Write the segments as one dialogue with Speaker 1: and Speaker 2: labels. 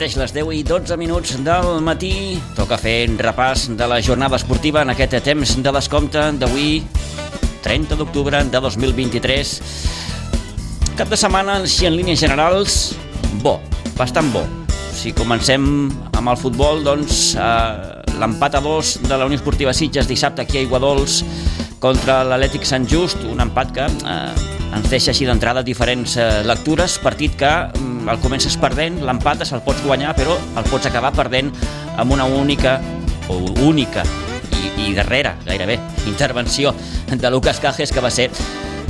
Speaker 1: Mateix les 10 i 12 minuts del matí. Toca fer un repàs de la jornada esportiva en aquest temps de descompte d'avui 30 d'octubre de 2023 cap de setmana si en línies generals bo, bastant bo. Si comencem amb el futbol doncs eh, l'empat a dos de la Unió Esportiva Sitges dissabte aquí a Iguadols contra l'Atlètic Sant Just, un empat que eh, ens deixa així d'entrada diferents eh, lectures, partit que mm, el comences perdent, l'empat se'l pots guanyar, però el pots acabar perdent amb una única, o única, i, i darrera, gairebé, intervenció de Lucas Cajes, que va ser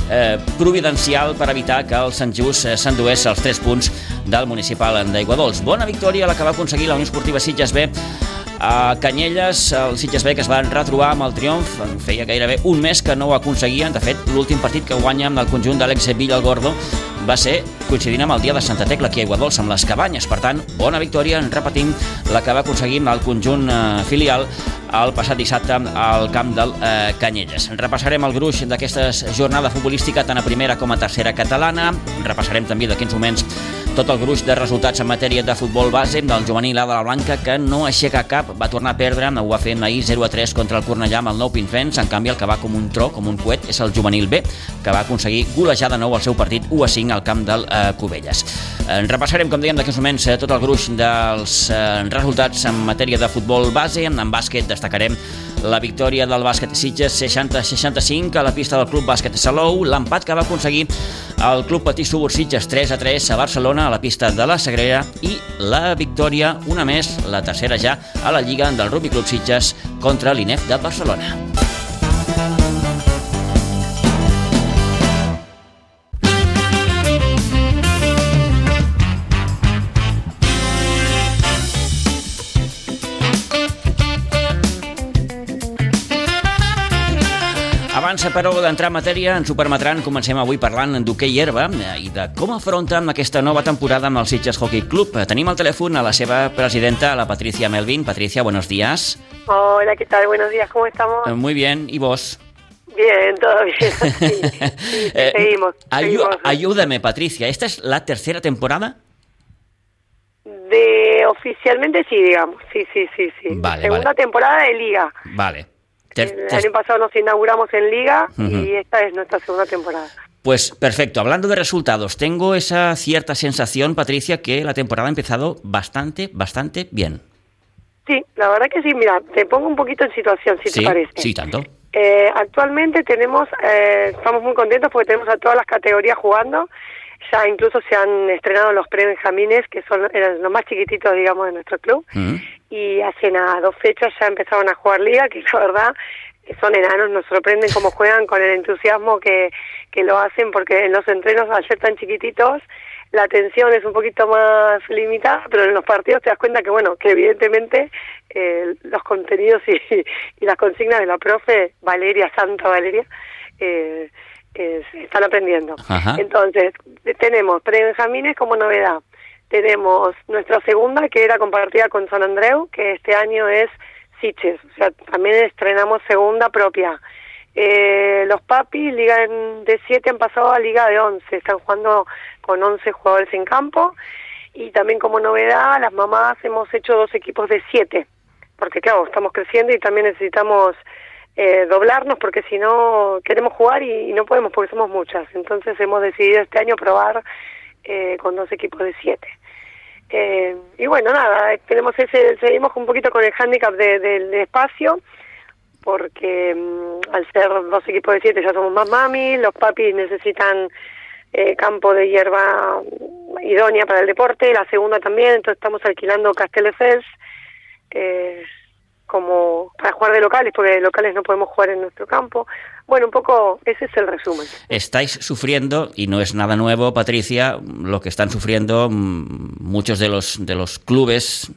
Speaker 1: eh, providencial per evitar que el Sant Just eh, s'endués els 3 punts del municipal d'Aiguadols. Bona victòria la que va aconseguir la Unió Esportiva Sitges B a Canyelles, el Sitges B que es van retrobar amb el triomf, feia gairebé un mes que no ho aconseguien, de fet l'últim partit que guanya amb el conjunt d'Àlex Villa al Gordo va ser coincidint amb el dia de Santa Tecla aquí a Iguadols, amb les cabanyes. Per tant, bona victòria, en repetim, la que va aconseguir el conjunt eh, filial el passat dissabte al camp del eh, Canyelles. Repassarem el gruix d'aquesta jornada futbolística tant a primera com a tercera catalana. Repassarem també de quins moments tot el gruix de resultats en matèria de futbol base del juvenil A de la Blanca que no aixeca cap, va tornar a perdre, ho va fer ahir 0 a 3 contra el Cornellà amb el nou Pinfens, en canvi el que va com un tro, com un coet, és el juvenil B, que va aconseguir golejar de nou el seu partit 1 a 5 al camp del eh, Cubelles. Eh, repassarem, com dèiem, d'aquests moments eh, tot el gruix dels eh, resultats en matèria de futbol base, en bàsquet destacarem la victòria del bàsquet Sitges 60-65 a la pista del Club Bàsquet Salou, l'empat que va aconseguir el Club Patí Subur Sitges 3 a 3 a Barcelona a la pista de la Sagrera i la victòria, una més, la tercera ja, a la Lliga del Rugby Club Sitges contra l'INEF de Barcelona. Abans, però, d'entrar en matèria, ens ho permetran, comencem avui parlant d'hoquei herba eh, i de com afronten aquesta nova temporada amb el Sitges Hockey Club. Tenim al telèfon a la seva presidenta, la Patricia Melvin. Patricia, buenos días.
Speaker 2: Hola, ¿qué tal? Buenos días, ¿cómo estamos?
Speaker 1: Eh, muy bien, ¿y vos?
Speaker 2: Bien, todo bien. Sí, sí,
Speaker 1: Eh,
Speaker 2: seguimos,
Speaker 1: ayú-
Speaker 2: seguimos.
Speaker 1: ayúdame, Patricia. ¿Esta es la tercera temporada?
Speaker 2: De oficialmente sí, digamos. Sí, sí, sí, sí.
Speaker 1: Vale,
Speaker 2: Segunda
Speaker 1: vale.
Speaker 2: temporada de Liga.
Speaker 1: Vale.
Speaker 2: El año pasado nos inauguramos en Liga y esta es nuestra segunda temporada.
Speaker 1: Pues perfecto, hablando de resultados, tengo esa cierta sensación, Patricia, que la temporada ha empezado bastante, bastante bien.
Speaker 2: Sí, la verdad que sí. Mira, te pongo un poquito en situación, si
Speaker 1: sí,
Speaker 2: te parece.
Speaker 1: sí, tanto.
Speaker 2: Eh, actualmente tenemos, eh, estamos muy contentos porque tenemos a todas las categorías jugando. Ya incluso se han estrenado los pre-benjamines, que son eran los más chiquititos, digamos, de nuestro club. Y hace nada, dos fechas ya empezaron a jugar liga, que la verdad son enanos, nos sorprenden cómo juegan con el entusiasmo que, que lo hacen, porque en los entrenos, al ser tan chiquititos, la atención es un poquito más limitada, pero en los partidos te das cuenta que, bueno, que evidentemente eh, los contenidos y, y las consignas de la profe Valeria, Santa Valeria, eh, se están aprendiendo.
Speaker 1: Ajá.
Speaker 2: Entonces, tenemos pre-benjamines como novedad. Tenemos nuestra segunda, que era compartida con San Andreu, que este año es Siches. O sea, también estrenamos segunda propia. Eh, los papis, liga de 7, han pasado a liga de 11. Están jugando con 11 jugadores en campo. Y también como novedad, las mamás hemos hecho dos equipos de 7. Porque claro, estamos creciendo y también necesitamos eh, doblarnos porque si no queremos jugar y, no podemos porque somos muchas. Entonces hemos decidido este año probar eh, con dos equipos de siete. Eh, y bueno, nada, tenemos ese, seguimos un poquito con el hándicap de- del espacio porque mm, al ser dos equipos de siete ya somos más mami, los papis necesitan eh, campo de hierba idónea para el deporte, la segunda también, entonces estamos alquilando Castelldefels eh, como para jugar de locales, porque de locales no podemos jugar en nuestro campo. Bueno, un poco ese es el resumen.
Speaker 1: Estáis sufriendo, y no es nada nuevo, Patricia, lo que están sufriendo mm, muchos de los, de los clubes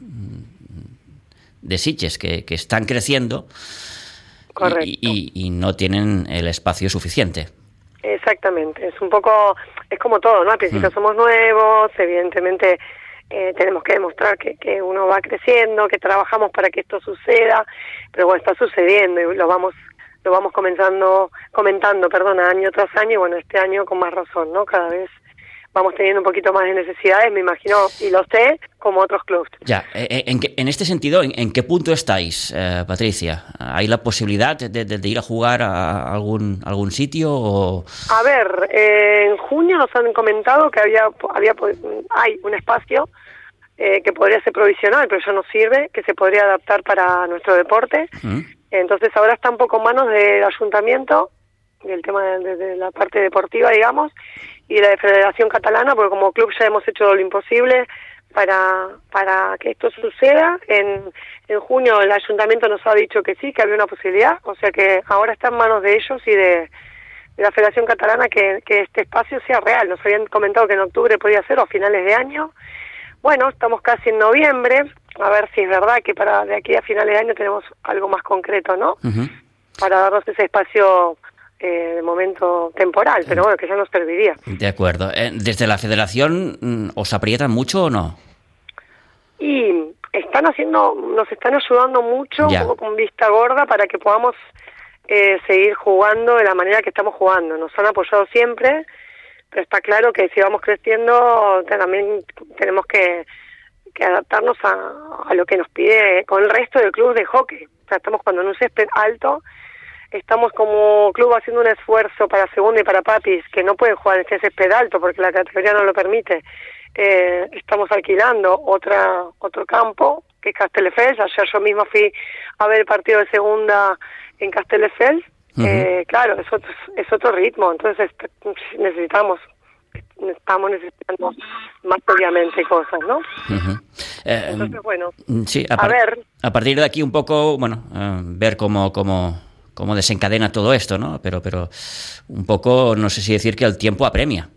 Speaker 1: de Sitges que, que están creciendo y, y no tienen el espacio suficiente.
Speaker 2: Exactamente, es un poco, es como todo, ¿no? Al principio
Speaker 1: Mm.
Speaker 2: somos nuevos, evidentemente eh, tenemos que demostrar que, que uno va creciendo, que trabajamos para que esto suceda, pero bueno, está sucediendo y lo vamos lo vamos comenzando, comentando, perdón, año tras año y bueno, este año con más razón, ¿no? Cada vez vamos teniendo un poquito más de necesidades, me imagino, y lo sé, como otros clubes.
Speaker 1: Ya, eh, eh, en, en este sentido, ¿en, qué punto estáis, eh, Patricia? ¿Hay la posibilidad de, ir a jugar a algún algún sitio? O...
Speaker 2: A ver, en junio nos han comentado que había, había hay un espacio que podría ser provisional, pero eso no sirve, que se podría adaptar para nuestro deporte. Entonces ahora está un poco en manos del ayuntamiento, del tema de la parte deportiva, digamos, y la Federación Catalana, porque como club ya hemos hecho lo imposible para, para que esto suceda. En, en junio el ayuntamiento nos ha dicho que sí, que había una posibilidad, o sea que ahora está en manos de ellos y de, la Federación Catalana que, que este espacio sea real. Nos habían comentado que en octubre podía ser o a finales de año. Bueno, estamos casi en noviembre, a ver si es verdad que para de aquí a finales de año tenemos algo más concreto, ¿no? Para darnos ese espacio eh, de momento temporal, pero bueno, que ya nos serviría.
Speaker 1: De acuerdo. Eh, ¿Desde la federación mm, os aprietan mucho o no?
Speaker 2: Y están haciendo, nos están ayudando mucho, un poco con vista gorda, para que podamos eh, seguir jugando de la manera que estamos jugando. Nos han apoyado siempre, pero está claro que si vamos creciendo también tenemos que, que adaptarnos a, a lo que nos pide con el resto del club de hockey. O sea, estamos cuando en un césped alto estamos como club haciendo un esfuerzo para segunda y para papis que no pueden jugar en ese alto porque la categoría no lo permite. Eh, estamos alquilando otra otro campo que es. Ayer yo misma fui a ver el partido de segunda en Castelldefels. eh, claro, es otro, es otro ritmo, entonces necesitamos estamos necesitando más obviamente cosas, ¿no?
Speaker 1: Eh, entonces, bueno, sí, a, ver. A partir de aquí un poco, bueno, eh, ver cómo, cómo cómo desencadena todo esto, ¿no? Pero, pero un poco, no sé si decir que el tiempo apremia.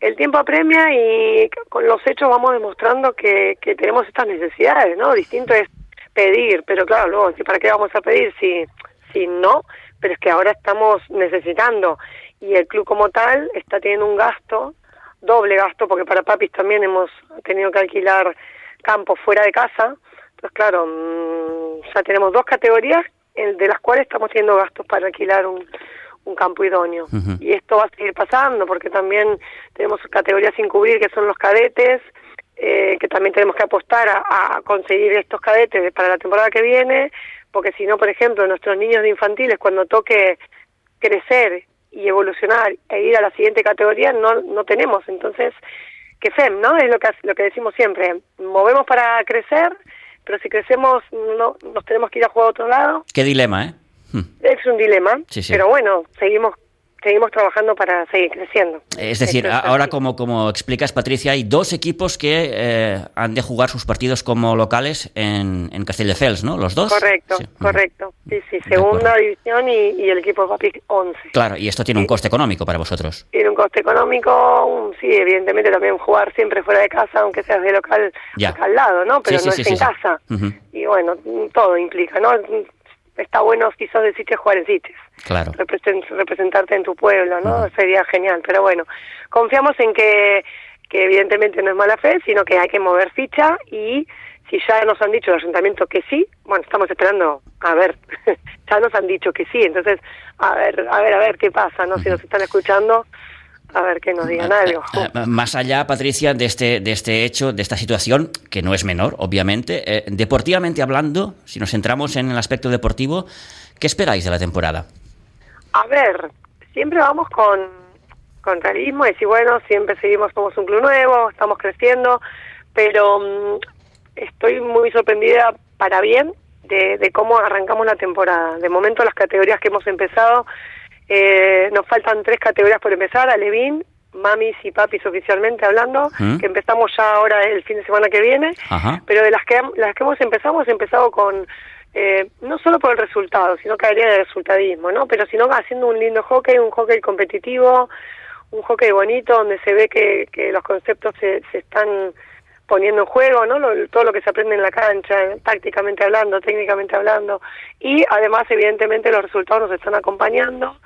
Speaker 2: El tiempo apremia y con los hechos vamos demostrando que, que tenemos estas necesidades, ¿no? Distinto es pedir, pero claro, luego, ¿para qué vamos a pedir si, si no? Pero es que ahora estamos necesitando y el club como tal está teniendo un gasto, doble gasto, porque para papis también hemos tenido que alquilar campos fuera de casa. Entonces, claro, mm, ya tenemos dos categorías de las cuales estamos teniendo gastos para alquilar un, un campo idóneo. Y esto va a seguir pasando porque también tenemos categorías sin cubrir que son los cadetes, eh, que también tenemos que apostar a, conseguir estos cadetes para la temporada que viene, porque si no, por ejemplo, nuestros niños de infantiles cuando toque crecer y evolucionar e ir a la siguiente categoría no no tenemos, entonces que FEM, ¿no? Es lo que lo que decimos siempre, movemos para crecer pero si crecemos no nos tenemos que ir a jugar a otro lado.
Speaker 1: Qué dilema, ¿eh?
Speaker 2: Hmm. Es un dilema, pero bueno, seguimos seguimos trabajando para seguir creciendo.
Speaker 1: Es decir, ahora como, como explicas Patricia, hay dos equipos que eh, han de jugar sus partidos como locales en, en Castelldefels, ¿no? ¿Los dos?
Speaker 2: Correcto, correcto. Sí, sí, segunda división y, el equipo Papi 11.
Speaker 1: Claro, y esto tiene un coste económico para vosotros.
Speaker 2: Tiene un coste económico, sí, evidentemente también jugar siempre fuera de casa, aunque seas de local acá al lado, ¿no? Pero no es en casa. Y bueno, todo implica, ¿no? Está bueno si sos de Sitges jugar en Sitges.
Speaker 1: Claro.
Speaker 2: representarte en tu pueblo, ¿no? Sería genial. Pero bueno, confiamos en que, que evidentemente no es mala fe, sino que hay que mover ficha y si ya nos han dicho el ayuntamiento que sí, bueno, estamos esperando a ver, ya nos han dicho que sí, entonces a ver, a ver, a ver qué pasa, ¿no? Si nos están escuchando, a ver que nos digan algo.
Speaker 1: Más allá, Patricia, de este, de este hecho, de esta situación, que no es menor, obviamente, eh, deportivamente hablando, si nos centramos en el aspecto deportivo, ¿qué esperáis de la temporada?
Speaker 2: A ver, siempre vamos con, con realismo, y decir, bueno, siempre seguimos, somos un club nuevo, estamos creciendo, pero mm, estoy muy sorprendida para bien de, de cómo arrancamos la temporada. De momento, las categorías que hemos empezado eh, nos faltan tres categorías por empezar, Alevín, mamis y papis oficialmente hablando, ¿Mm? que empezamos ya ahora el fin de semana que viene, pero de las que, las que hemos empezado, hemos empezado con, eh, no solo por el resultado, sino habría de resultadismo, ¿no? Pero sino haciendo un lindo hockey, un hockey competitivo, un hockey bonito, donde se ve que, que los conceptos se, se están poniendo en juego, ¿no? todo lo que se aprende en la cancha, tácticamente hablando, técnicamente hablando, y además, evidentemente, los resultados nos están acompañando.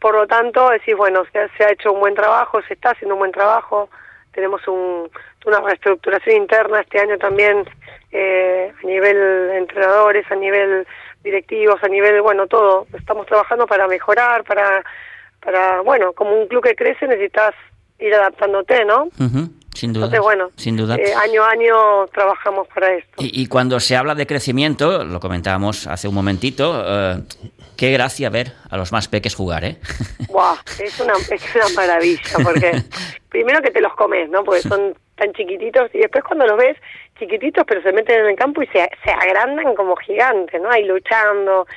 Speaker 2: Por lo tanto, decís, bueno, se, se ha hecho un buen trabajo, se está haciendo un buen trabajo, tenemos un, una reestructuración interna este año también eh, a nivel entrenadores, a nivel directivos, a nivel, bueno, todo. Estamos trabajando para mejorar, para, para, bueno, como un club que crece necesitas ir adaptándote, ¿no?
Speaker 1: Uh. Sin duda.
Speaker 2: Entonces, bueno,
Speaker 1: sin duda.
Speaker 2: Eh, año a año trabajamos para esto.
Speaker 1: Y, y, cuando se habla de crecimiento, lo comentábamos hace un momentito, eh, qué gracia ver a los más peques jugar, ¿eh?
Speaker 2: Buah, es una, es una maravilla, porque primero que te los comes, ¿no? Porque son tan chiquititos y después cuando los ves chiquititos pero se meten en el campo y se, se agrandan como gigantes, ¿no? Ahí luchando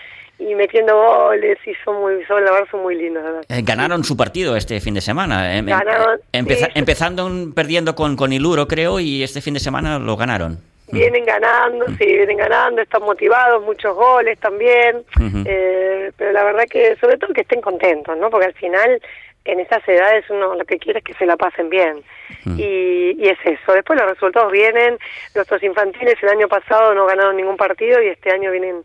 Speaker 2: y metiendo goles y son muy, son, la verdad son muy lindos. ¿verdad?
Speaker 1: Eh, ganaron su partido este fin de semana. Em,
Speaker 2: Ganaron,
Speaker 1: empeza,
Speaker 2: sí.
Speaker 1: empezando perdiendo con, con Iluro, creo, y este fin de semana lo ganaron.
Speaker 2: Vienen ganando, sí, vienen ganando, están motivados, muchos goles también,
Speaker 1: Uh -huh.
Speaker 2: eh, pero la verdad que sobre todo que estén contentos, ¿no? Porque al final en esas edades uno lo que quiere es que se la pasen bien.
Speaker 1: Mm.
Speaker 2: Y, y es eso. Después los resultados vienen. Nuestros infantiles el año pasado no ganaron ningún partido y este año vienen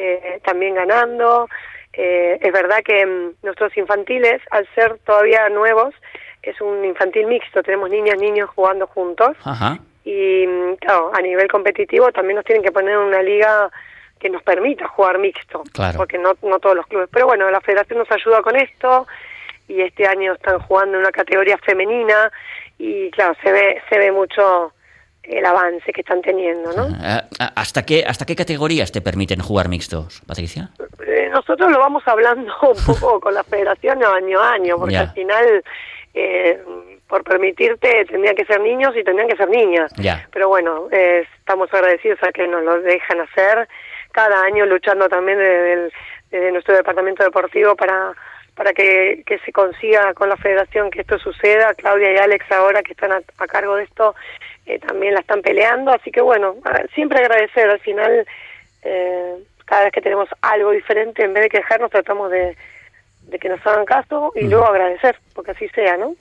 Speaker 2: eh, también ganando. Eh, es verdad que mm, nuestros infantiles, al ser todavía nuevos, es un infantil mixto. Tenemos niñas, niños jugando juntos.
Speaker 1: Ajá.
Speaker 2: Y mm, claro, a nivel competitivo también nos tienen que poner en una liga que nos permita jugar mixto.
Speaker 1: Claro.
Speaker 2: Porque no, no todos los clubes. Pero bueno, la federación nos ayuda con esto y este año están jugando en una categoría femenina y claro, se ve, se ve mucho el avance que están teniendo, ¿no?
Speaker 1: Uh, ¿Hasta qué, ¿Hasta qué categorías te permiten jugar mixtos, Patricia?
Speaker 2: Eh, nosotros lo vamos hablando un poco con la federación año a año, porque
Speaker 1: Ya.
Speaker 2: al final, eh, por permitirte, tendrían que ser niños y tendrían que ser niñas.
Speaker 1: Ya.
Speaker 2: Pero bueno, eh, estamos agradecidos a que nos lo dejan hacer, cada año luchando también desde, el- desde nuestro departamento deportivo para para que, que se consiga con la federación que esto suceda. Claudia y Alex ahora que están a, a cargo de esto eh, también la están peleando, así que bueno, siempre agradecer, al final eh, cada vez que tenemos algo diferente, en vez de quejarnos tratamos de, de que nos hagan caso y luego agradecer, porque así sea, ¿no?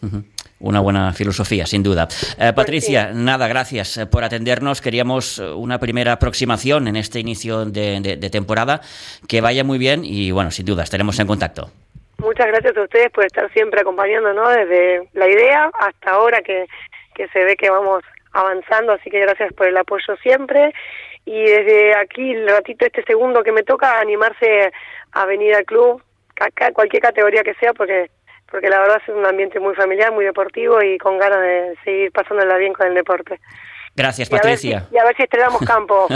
Speaker 1: Una buena filosofía, sin duda. Eh, Patricia, nada, gracias eh, por atendernos. Queríamos eh, una primera aproximación en este inicio de, de- de temporada. Que vaya muy bien y, bueno, sin duda, estaremos en contacto.
Speaker 2: Muchas gracias a ustedes por estar siempre acompañándonos desde la idea hasta ahora que, que se ve que vamos avanzando, así que gracias por el apoyo siempre. Y desde aquí, el ratito este segundo que me toca, animarse a venir al club, cualquier categoría que sea, porque porque la verdad es un ambiente muy familiar, muy deportivo y con ganas de seguir pasándola bien con el deporte.
Speaker 1: Gracias,
Speaker 2: Y a, ver
Speaker 1: Patricia.
Speaker 2: si, y a ver si estrenamos campo.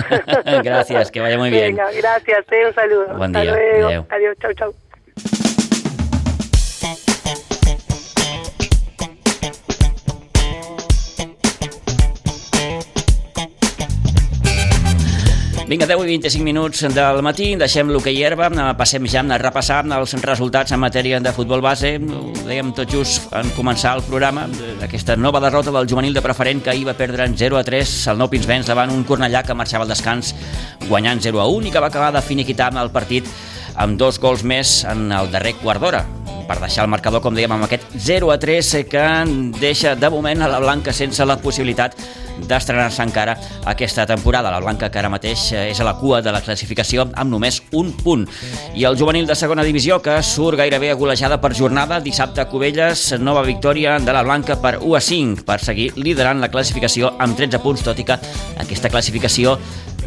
Speaker 1: Gracias, que vaya muy bien.
Speaker 2: Venga, gracias, eh, un saludo.
Speaker 1: Buen
Speaker 2: Hasta
Speaker 1: día,
Speaker 2: luego. Adiós, chau, chau.
Speaker 1: Vinga, 10 i 25 minuts del matí, deixem l'hoquei herba, eh, passem ja a repassar els resultats en matèria de futbol base. Ho dèiem tot just en començar el programa, d'aquesta nova derrota del juvenil de preferent que ahir va perdre en 0 a 3 el nou Pinsbens davant un Cornellà que marxava al descans guanyant 0 a 1 i que va acabar de finiquitar el partit amb dos gols més en el darrer quart d'hora per deixar el marcador, com dèiem, amb aquest 0 a 3 que deixa de moment a la Blanca sense la possibilitat d'estrenar-se encara aquesta temporada. La Blanca que ara mateix eh, és a la cua de la classificació amb només un punt. I el juvenil de segona divisió que surt gairebé agolejada per jornada. Dissabte a Cubelles, nova victòria de la Blanca per 1 a 5 per seguir liderant la classificació amb 13 punts, tot i que aquesta classificació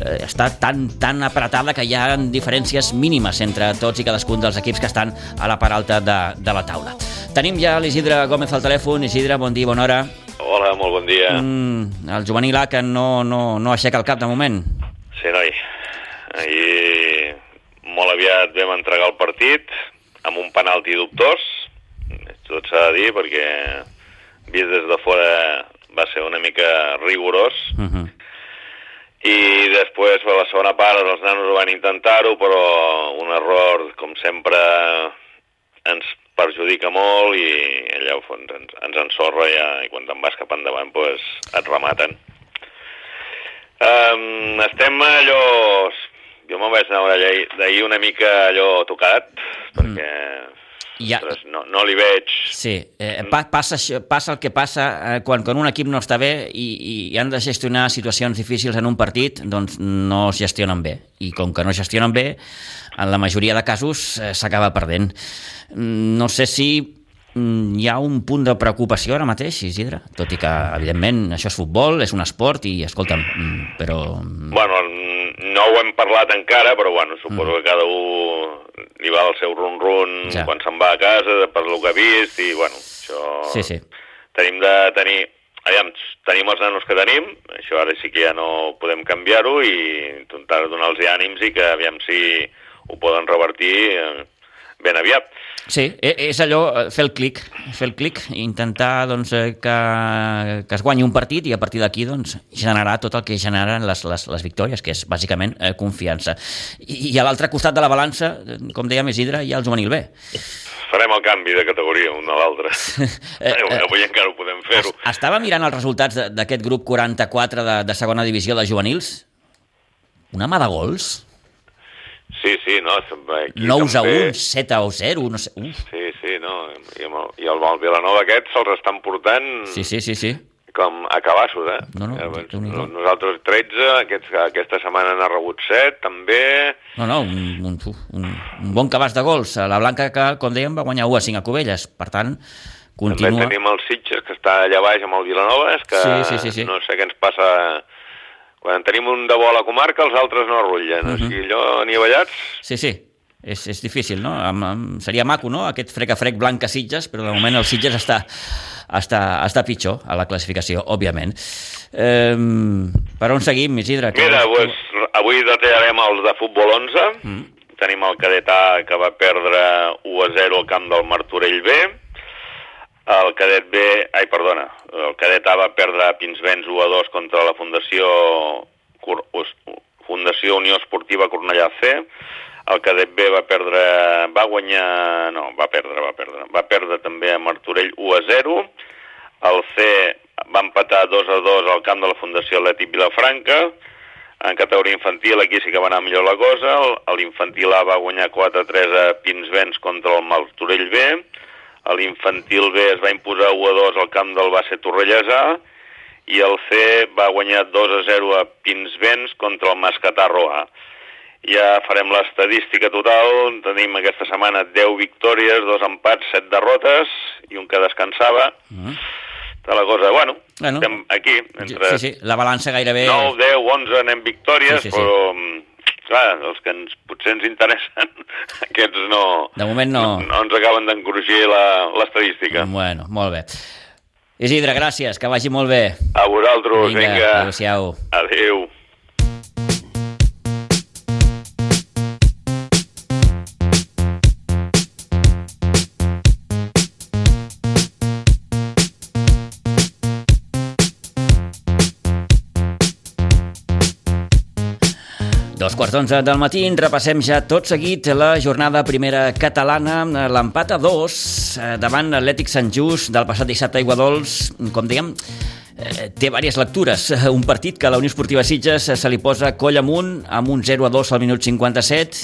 Speaker 1: eh, està tan, tan apretada que hi ha diferències mínimes entre tots i cadascun dels equips que estan a la part alta de, de la taula. Tenim ja l'Isidre Gómez al telèfon. Isidre, bon dia, bona hora.
Speaker 3: Hola, molt bon dia.
Speaker 1: Mm, el juvenil A que no, no, no aixeca el cap de moment.
Speaker 3: Sí, noi. Ahir molt aviat vam entregar el partit amb un penalti dubtós, tot s'ha de dir, perquè vist des de fora va ser una mica rigorós,
Speaker 1: Uh -huh.
Speaker 3: I després per la segona part els nanos van intentar-ho, però un error, com sempre, ens perjudica molt i allà ens, ens, ens ensorra ja, i quan te'n vas cap endavant pues, et rematen. Um, estem allò... Jo me'n vaig anar d'ahir una mica allò tocat, perquè
Speaker 1: Ja,
Speaker 3: ostres, no, no li veig...
Speaker 1: sí, eh, pa, passa, passa el que passa eh, quan, quan un equip no està bé i, i han de gestionar situacions difícils en un partit, doncs no es gestionen bé. I com que no es gestionen bé, en la majoria de casos eh, s'acaba perdent. Mm, No sé si hi ha un punt de preocupació ara mateix, Isidre, tot i que, evidentment, això és futbol, és un esport i, escolta'm, mm, però... mm,
Speaker 3: Bueno, no ho hem parlat encara, però bueno, suposo que cada un li va el seu run-run
Speaker 1: Ja.
Speaker 3: quan se'n va a casa, per lo que ha vist, i bueno, això...
Speaker 1: Sí, sí.
Speaker 3: tenim de tenir... Aviam, tenim els nanos que tenim, això ara sí que ja no podem canviar-ho i intentar donar-los ànims i que aviam si ho poden revertir eh, ben aviat.
Speaker 1: Sí, e- és allò, eh, fer el clic, fer el clic, intentar doncs, eh, que, que es guanyi un partit i a partir d'aquí doncs, generar tot el que generen les, les, les victòries, que és bàsicament eh, confiança. I, I a l'altre costat de la balança, eh, com dèiem, Isidre, hi ha el juvenil B.
Speaker 3: Farem el canvi de categoria un a l'altre.
Speaker 1: Eh,
Speaker 3: Eh,
Speaker 1: eh,
Speaker 3: Avui encara ho podem fer-ho.
Speaker 1: Estava mirant els resultats de- d'aquest grup 44 de, de segona divisió de juvenils. Una mà de gols.
Speaker 3: Sí, sí, no. Aquí
Speaker 1: 9 a
Speaker 3: també-
Speaker 1: 1, 7 a 0, no sé. Uf.
Speaker 3: Sí, sí, no. I, amb el, i el, el Vilanova aquest se'ls estan portant
Speaker 1: Sí, sí, sí, sí.
Speaker 3: com a cabassos, eh?
Speaker 1: No, no,
Speaker 3: Eh, doncs,
Speaker 1: Déu-n'hi-do.
Speaker 3: Nosaltres 13, aquests, aquesta setmana n'ha rebut 7, també.
Speaker 1: No, no, un, un, un, un bon cabàs de gols. La Blanca, que, com dèiem, va guanyar 1 a 5 a Cubelles. Per tant, continua...
Speaker 3: També tenim el Sitges, que està allà baix amb el Vilanova, que
Speaker 1: Sí, sí, sí, sí.
Speaker 3: no sé què ens passa... Quan tenim un de bo a la comarca, els altres no arrullen.
Speaker 1: Mhm.
Speaker 3: O sigui, allò anivellats...
Speaker 1: Sí, sí, és, és difícil, no? Amb, amb, seria maco, no?, aquest frec a frec blanc a Sitges, però de moment el Sitges està, està, està pitjor a la classificació, òbviament. Eh, per on seguim, Isidre? Que-
Speaker 3: Mira, pues, avui detallarem els de futbol 11.
Speaker 1: Mm.
Speaker 3: Tenim el cadet A, que va perdre 1 a 0 al camp del Martorell B. El cadet B, ai, perdona, el cadet A va perdre a Pinsbens 1 a 2 contra la Fundació, Cor- Fundació Unió Esportiva Cornellà C. El cadet B va perdre, va guanyar, no, va perdre, va perdre, va perdre també a Martorell 1 a 0. El C va empatar 2 a 2 al camp de la Fundació Atlètic Vilafranca. En categoria infantil aquí sí que va anar millor la cosa. L'infantil A va guanyar 4 a 3 a Pinsbens contra el Martorell B. A L'infantil B es va imposar 1 a 2 al camp del Base Torrellesà i el C va guanyar 2 a 0 a Pinsbens contra el Mascatarro A. Ja farem l'estadística total. Tenim aquesta setmana 10 victòries, 2 empats, 7 derrotes i un que descansava.
Speaker 1: Mm.
Speaker 3: De la cosa, bueno,
Speaker 1: Bueno.
Speaker 3: estem aquí, entre
Speaker 1: Sí, sí, la balança gairebé...
Speaker 3: 9, 10, 11 anem victòries,
Speaker 1: Sí, sí, sí.
Speaker 3: però mm, clar, els que ens, potser ens interessen, aquests no,
Speaker 1: De moment no.
Speaker 3: no ens acaben d'encruixir la- l'estadística.
Speaker 1: Bueno, molt bé. Isidre, gràcies, que vagi molt bé.
Speaker 3: A vosaltres, vinga.
Speaker 1: adéu-siau.
Speaker 3: Adéu.
Speaker 1: Dos quarts d'onze del matí, repassem ja tot seguit la jornada primera catalana, l'empat a dos eh, davant l'Atlètic Sant Just del passat dissabte a Iguadols, com dèiem, eh, té diverses lectures. Un partit que a la Unió Esportiva Sitges se li posa coll amunt amb un 0 a 2 al minut 57,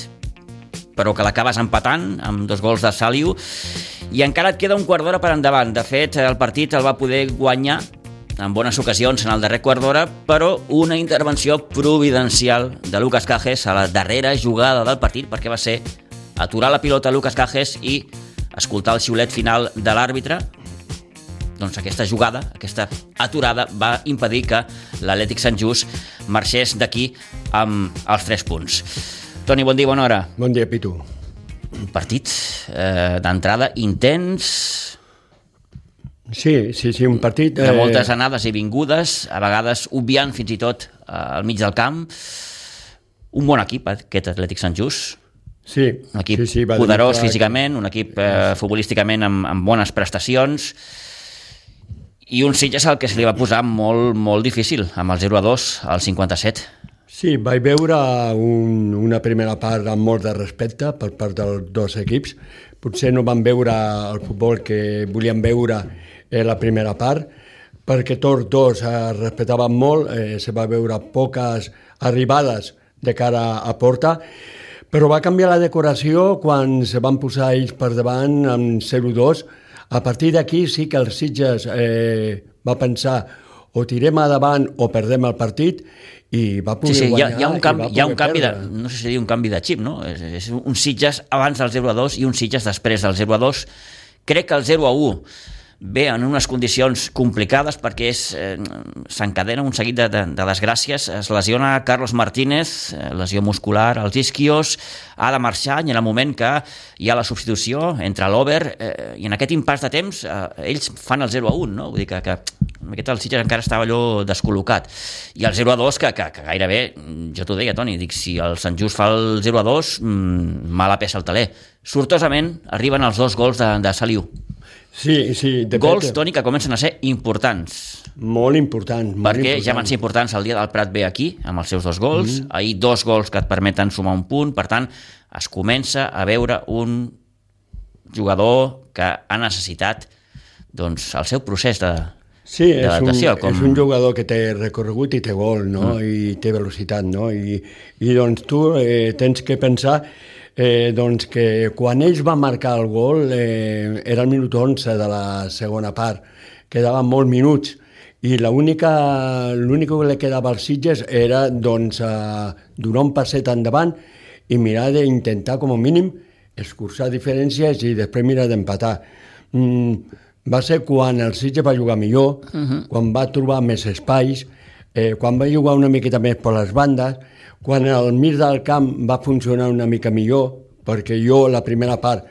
Speaker 1: però que l'acabes empatant amb dos gols de Saliu i encara et queda un quart d'hora per endavant. De fet, el partit el va poder guanyar en bones ocasions en el darrer quart d'hora, però una intervenció providencial de Lucas Cajes a la darrera jugada del partit, perquè va ser aturar la pilota Lucas Cajes i escoltar el xiulet final de l'àrbitre, doncs aquesta jugada, aquesta aturada, va impedir que l'Atlètic Sant Just marxés d'aquí amb els tres punts. Toni, bon dia, bona hora.
Speaker 4: Bon dia, Pitu.
Speaker 1: Un partit eh, d'entrada intens,
Speaker 4: Sí, sí, sí, un partit...
Speaker 1: de moltes anades i vingudes, a vegades obviant fins i tot eh, al mig del camp. Un bon equip, aquest Atlètic Sant Just.
Speaker 4: Sí,
Speaker 1: Un equip
Speaker 4: sí, sí, va
Speaker 1: poderós
Speaker 4: demostrar
Speaker 1: físicament, un equip eh, futbolísticament amb, amb bones prestacions i un Sitges al que se li va posar molt, molt difícil, amb el 0 a 2 al 57.
Speaker 4: Sí, vaig veure un, una primera part amb molt de respecte per part dels dos equips. Potser no van veure el futbol que volien veure en la primera part, perquè tots dos es respectaven molt, eh, se va veure poques arribades de cara a porta, però va canviar la decoració quan se van posar ells per davant amb 0-2. A partir d'aquí sí que el Sitges eh, va pensar o tirem a davant o perdem el partit i va
Speaker 1: Sí,
Speaker 4: poder
Speaker 1: sí, hi ha,
Speaker 4: guanyar
Speaker 1: hi ha un canvi, hi ha un canvi de,
Speaker 4: perdre.
Speaker 1: no sé si dir un canvi de xip, no? És, és un Sitges abans del 0 a 2 i un Sitges després del 0 a 2. Crec que el 0 a 1 bé en unes condicions complicades perquè eh, s'encadena un seguit de, de, de desgràcies. Es lesiona Carlos Martínez, eh, lesió muscular als isquios, ha de marxar i en el moment que hi ha la substitució entre l'Over eh, i en aquest impàs de temps eh, ells fan el 0 a 1, no? Vull dir que, que aquest el Sitges encara estava allò descol·locat. I el 0 a 2, que, que, que gairebé, jo t'ho deia, Toni, dic, si el Sant Just fa el 0 a 2, mmm, mala peça al taler. Sortosament arriben els dos gols de, de Saliu.
Speaker 4: Sí, sí. De
Speaker 1: Gols, Toni, que comencen a ser importants.
Speaker 4: Molt importants. Molt
Speaker 1: perquè
Speaker 4: important.
Speaker 1: ja van ser importants el dia del Prat B aquí, amb els seus dos gols. Mm. Ahir dos gols que et permeten sumar un punt. Per tant, es comença a veure un jugador que ha necessitat doncs, el seu procés de,
Speaker 4: Sí, és un,
Speaker 1: com...
Speaker 4: és un jugador que té recorregut i té gol, no? Mm. I té velocitat, no? I, i doncs tu eh, tens que pensar eh, doncs que quan ells van marcar el gol eh, era el minut 11 de la segona part, quedaven molts minuts i l'únic que li quedava als Sitges era doncs, eh, donar un passet endavant i mirar d'intentar com a mínim escurçar diferències i després mirar d'empatar. Mm, va ser quan el Sitges va jugar millor, uh -huh. quan va trobar més espais, eh, quan va jugar una miqueta més per les bandes, quan el mig del camp va funcionar una mica millor, perquè jo la primera part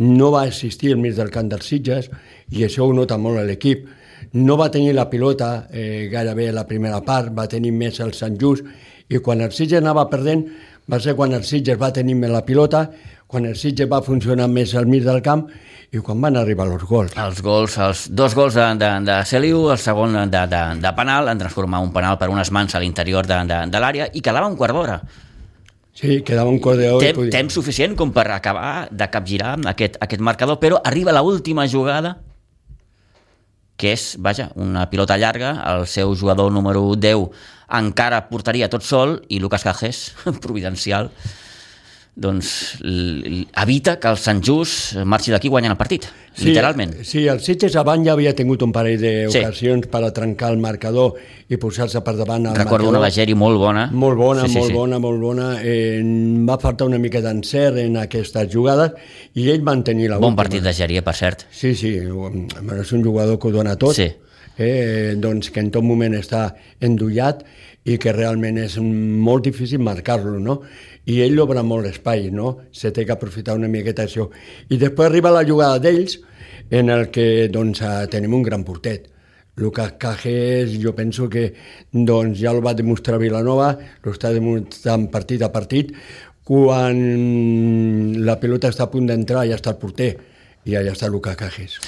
Speaker 4: no va existir el mig del camp dels Sitges, i això ho nota molt l'equip. No va tenir la pilota eh, gairebé la primera part, va tenir més el Sant Just, i quan el Sitges anava perdent va ser quan el Sitges va tenir més la pilota, quan el Sitges va funcionar més al mig del camp i quan van arribar els gols.
Speaker 1: Els gols, els dos gols de, de, de Celiu, el segon de, de, de penal, en transformar un penal per unes mans a l'interior de, de, de l'àrea i quedava un quart d'hora.
Speaker 4: Sí, quedava un quart d'hora.
Speaker 1: Tem, podia... Temps suficient com per acabar de capgirar aquest, aquest marcador, però arriba la última jugada que és, vaja, una pilota llarga, el seu jugador número 10 encara portaria tot sol i Lucas Cajes, providencial, doncs evita que el Sant Just marxi d'aquí guanyant el partit,
Speaker 4: sí,
Speaker 1: literalment.
Speaker 4: Sí, el Sitges abans ja havia tingut un parell d'ocasions sí. per a trencar el marcador i posar-se per davant
Speaker 1: Recordo
Speaker 4: marcador.
Speaker 1: una de Geri molt bona.
Speaker 4: Molt bona, sí, sí, molt sí. bona, molt bona. Eh, va faltar una mica d'encert en aquestes jugades i ell van tenir la
Speaker 1: Bon última. partit de Geri, eh, per cert.
Speaker 4: Sí, sí, és un jugador que ho dona tot.
Speaker 1: Sí.
Speaker 4: Eh, doncs que en tot moment està endollat i que realment és molt difícil marcar-lo, no? I ell obre molt l'espai, no? Se té que aprofitar una miqueta això. I després arriba la jugada d'ells, en el que doncs, eh, tenim un gran portet. Lucas Cajes, jo penso que doncs, ja el va demostrar Vilanova, l'està demostrant partit a partit, quan la pilota està a punt d'entrar ja està el porter, i allà està Lucas Cajes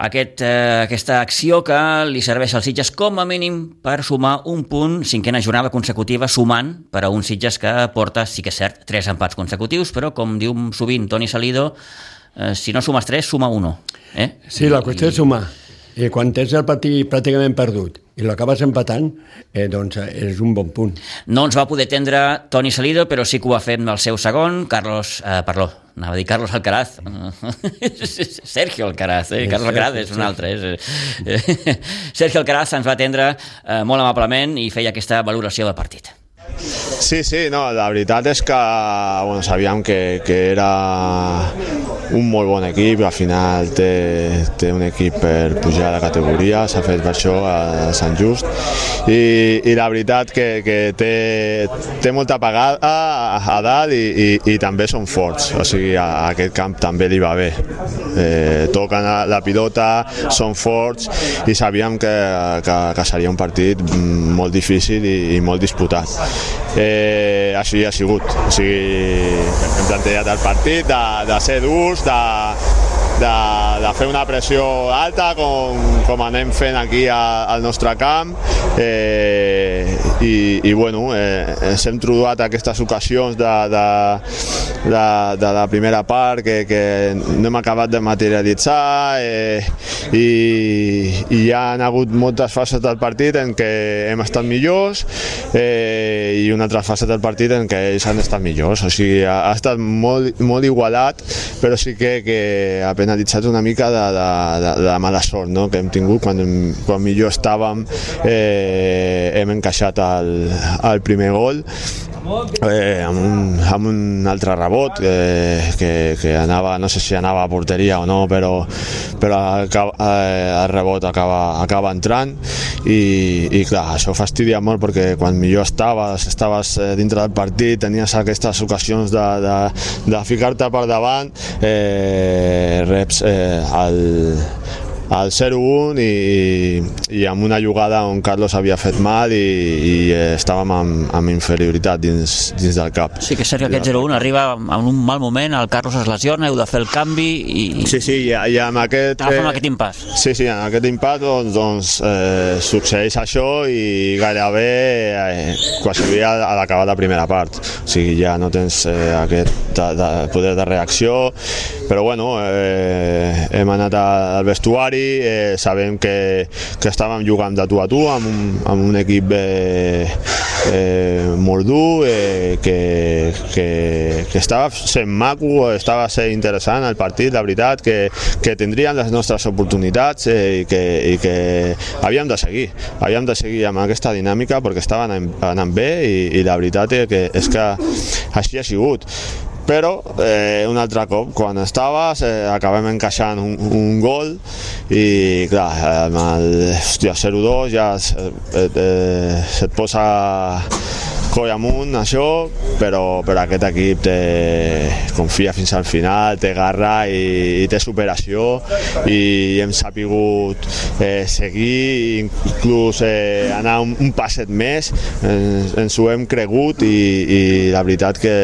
Speaker 1: aquest, eh, aquesta acció que li serveix als Sitges com a mínim per sumar un punt, cinquena jornada consecutiva, sumant per a un Sitges que porta, sí que és cert, tres empats consecutius, però com diu sovint Toni Salido, eh, si no sumes tres, suma uno. Eh?
Speaker 4: Sí, la qüestió I, és sumar. I quan tens el partit pràcticament perdut i l'acabes empatant, eh, doncs és un bon punt.
Speaker 1: No ens va poder tendre Toni Salido, però sí que ho va fer el seu segon, Carlos, eh, perdó, anava a dir Carlos Alcaraz, Sergio Alcaraz, eh? Carlos Alcaraz és un altre. És, eh? Sergio Alcaraz ens va atendre eh, molt amablement i feia aquesta valoració del partit.
Speaker 5: Sí, sí, no, la veritat és que bueno, sabíem que, que era un molt bon equip, al final té, té un equip per pujar de categoria, s'ha fet per això a Sant Just i, i la veritat que, que té, té molta pagada a, a dalt i, i, i també són forts, o sigui, a, a aquest camp també li va bé. Eh, toquen la pilota, són forts i sabíem que, que, que seria un partit molt difícil i, i molt disputat eh, així ha sigut. O sigui, hem plantejat el partit de, de ser durs, de, de, de fer una pressió alta com, com anem fent aquí a, al nostre camp. Eh, i, i bueno, eh, ens hem trobat aquestes ocasions de, de, de, de la primera part que, que no hem acabat de materialitzar eh, i, i hi ha hagut moltes fases del partit en què hem estat millors eh, i una altra fase del partit en què ells han estat millors. O sigui, ha, ha estat molt, molt igualat però sí que, que ha penalitzat una mica de, de, de, de mala sort no? que hem tingut quan, quan millor estàvem eh, hem encaixat el, el primer gol eh, amb, un, amb un altre rebot eh, que, que anava, no sé si anava a porteria o no, però, però el, eh, el rebot acaba, acaba entrant i, i clar, això fastidia molt perquè quan millor estaves, estaves eh, dintre del partit, tenies aquestes ocasions de, de, de ficar-te per davant, eh, reps eh, el, al 0-1 i, i amb una jugada on Carlos havia fet mal i, i estàvem amb, amb inferioritat dins, dins del cap.
Speaker 1: Sí que és cert que aquest 0-1 arriba en un mal moment, el Carlos es lesiona, heu de fer el canvi i...
Speaker 5: Sí, sí, i, i amb aquest...
Speaker 1: T'agafes amb aquest impàs.
Speaker 5: Sí, sí, en aquest impàs doncs, doncs eh, succeeix això i gairebé eh, quasi a, a l'acabar la primera part. O sigui, ja no tens eh, aquest de, de poder de reacció, però bueno, eh, hem anat al vestuari eh, sabem que, que estàvem jugant de tu a tu amb un, amb un equip eh, eh, molt dur eh, que, que, que estava sent maco, estava sent interessant el partit, la veritat, que, que tindrien les nostres oportunitats eh, i, que, i que havíem de seguir, havíem de seguir amb aquesta dinàmica perquè estaven anant, anant bé i, i la veritat és que, és que així ha sigut però eh, un altre cop quan estaves eh, acabem encaixant un, un gol i clar, amb el 0-2 ja eh, eh, se't posa coll amunt això, però, però aquest equip té, confia fins al final, té garra i, i té superació i hem sapigut eh, seguir, inclús eh, anar un, un passet més, ens, ens ho hem cregut i, i la veritat que,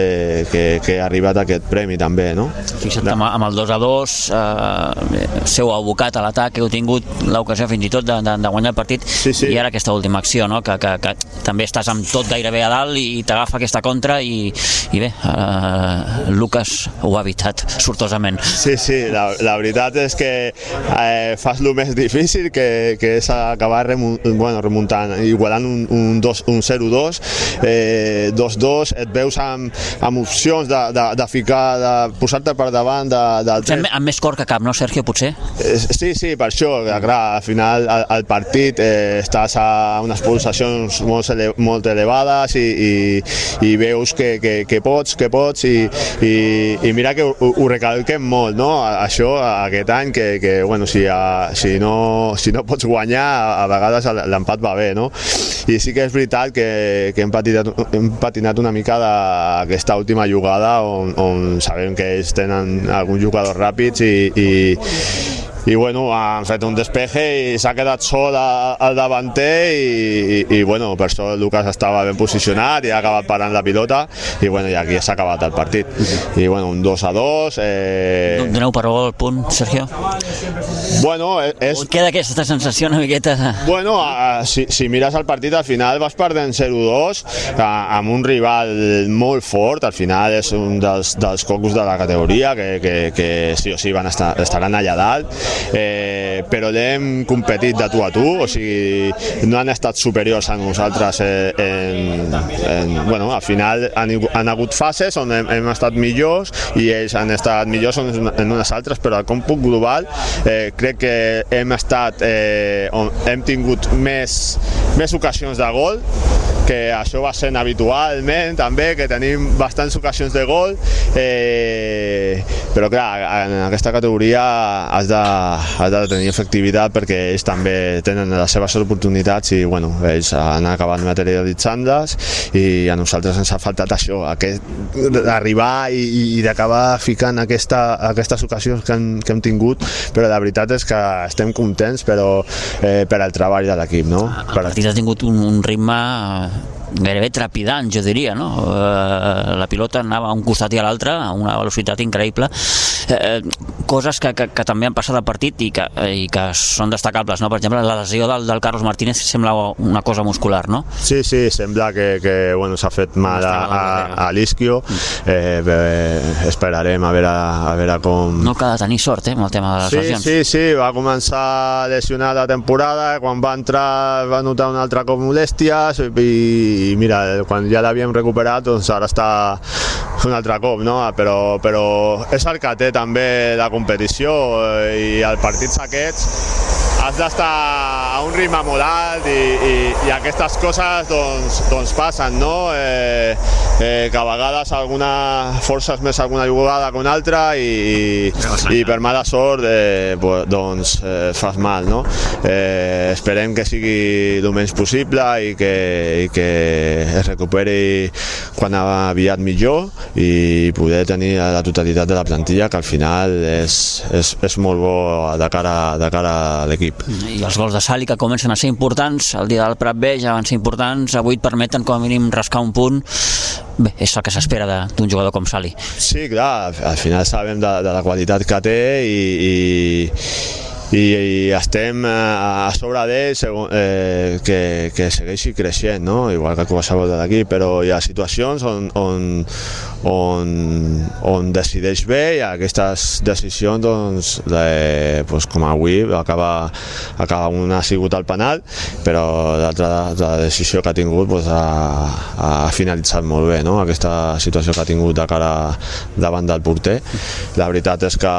Speaker 5: que, que ha arribat aquest premi també. No?
Speaker 1: Fixa't amb, amb el 2 a 2, eh, seu abocat a l'atac, heu tingut l'ocasió fins i tot de, de, de guanyar el partit
Speaker 5: sí, sí.
Speaker 1: i ara aquesta última acció, no? que, que, que també estàs amb tot gairebé a dalt i t'agafa aquesta contra i, i bé, uh, Lucas ho ha evitat sortosament.
Speaker 5: Sí, sí, la, la veritat és que eh, fas el més difícil que, que és acabar remunt, bueno, remuntant, igualant un, un, un 0-2, eh, 2-2, et veus amb, amb opcions de, de, de ficar, de posar-te per davant de, del
Speaker 1: potser amb, amb més cor que cap, no, Sergio, potser?
Speaker 5: Eh, sí, sí, per això, clar, al final al, al partit eh, estàs a unes pulsacions molt, ele, molt elevades i, i, veus que, que, que pots, que pots i, i, i mira que ho, ho recalquem molt, no? Això aquest any que, que bueno, si, a, si, no, si no pots guanyar a, a vegades l'empat va bé, no? I sí que és veritat que, que hem, patinat, hem patinat una mica d'aquesta última jugada on, on sabem que ells tenen alguns jugadors ràpids i, i i bueno, han fet un despeje i s'ha quedat sol al davanter i, i, i bueno, per això Lucas estava ben posicionat i ha acabat parant la pilota i bueno, i aquí s'ha acabat el partit. I bueno, un 2 a 2 eh...
Speaker 1: Doneu per el punt, Sergio?
Speaker 5: Bueno, és...
Speaker 1: O queda aquesta sensació una miqueta...
Speaker 5: Bueno, a, si, si mires el partit al final vas perdent 0-2 amb un rival molt fort, al final és un dels, dels cocos de la categoria que, que, que sí o sí van estar, estaran allà dalt eh, però l'hem competit de tu a tu, o sigui, no han estat superiors a nosaltres eh, en, en, bueno, al final han, han hagut fases on hem, hem estat millors i ells han estat millors en unes altres, però al còmput global eh, crec que hem estat eh, on hem tingut més, més ocasions de gol que això va sent habitualment també, que tenim bastants ocasions de gol eh, però clar, en aquesta categoria has de, has de tenir efectivitat perquè ells també tenen les seves oportunitats i bueno, ells han acabat materialitzant-les i a nosaltres ens ha faltat això, d'arribar i, i d'acabar ficant aquesta, aquestes ocasions que hem, que hem tingut, però la veritat és que estem contents però eh, per al treball de l'equip. No?
Speaker 1: El partit ha tingut un, un ritme gairebé trepidant, jo diria, no? Eh, la pilota anava a un costat i a l'altre a una velocitat increïble. Eh, coses que, que, que també han passat al partit i que, i que són destacables, no? Per exemple, la lesió del, del Carlos Martínez sembla una cosa muscular, no?
Speaker 5: Sí, sí, sembla que, que bueno, s'ha fet mal a, a, a l'isquio. Eh, bé, esperarem a veure, a veure com...
Speaker 1: No cal tenir sort, eh, amb el tema de les
Speaker 5: sí,
Speaker 1: lesions.
Speaker 5: Sí, sí, va començar lesionat la temporada, quan va entrar va notar un altre cop molèsties i, i mira, quan ja l'havíem recuperat doncs ara està un altre cop, no? però, però és el que té també la competició eh, i els partits aquests has d'estar a un ritme molt alt i, i, i aquestes coses doncs, doncs passen, no? Eh, eh, que a vegades alguna forces més alguna jugada que una altra i, i per mala sort eh, doncs eh, fas mal no? eh, esperem que sigui el menys possible i que, i que es recuperi quan aviat millor i poder tenir la totalitat de la plantilla que al final és, és, és molt bo de cara, de cara a l'equip.
Speaker 1: I els gols de Sali que comencen a ser importants, el dia del Prat B ja van ser importants, avui et permeten com a mínim rascar un punt bé, és el que s'espera d'un jugador com Sali.
Speaker 5: Sí, clar, al final sabem de, de la qualitat que té i, i i, i estem eh, a sobre d'ell eh, que, que segueixi creixent, no? igual que qualsevol de l'equip, però hi ha situacions on, on, on, on decideix bé i aquestes decisions, doncs, de, doncs com avui, acaba, acaba una ha sigut al penal, però l'altra la decisió que ha tingut doncs, ha, ha finalitzat molt bé no? aquesta situació que ha tingut de cara davant del porter. La veritat és que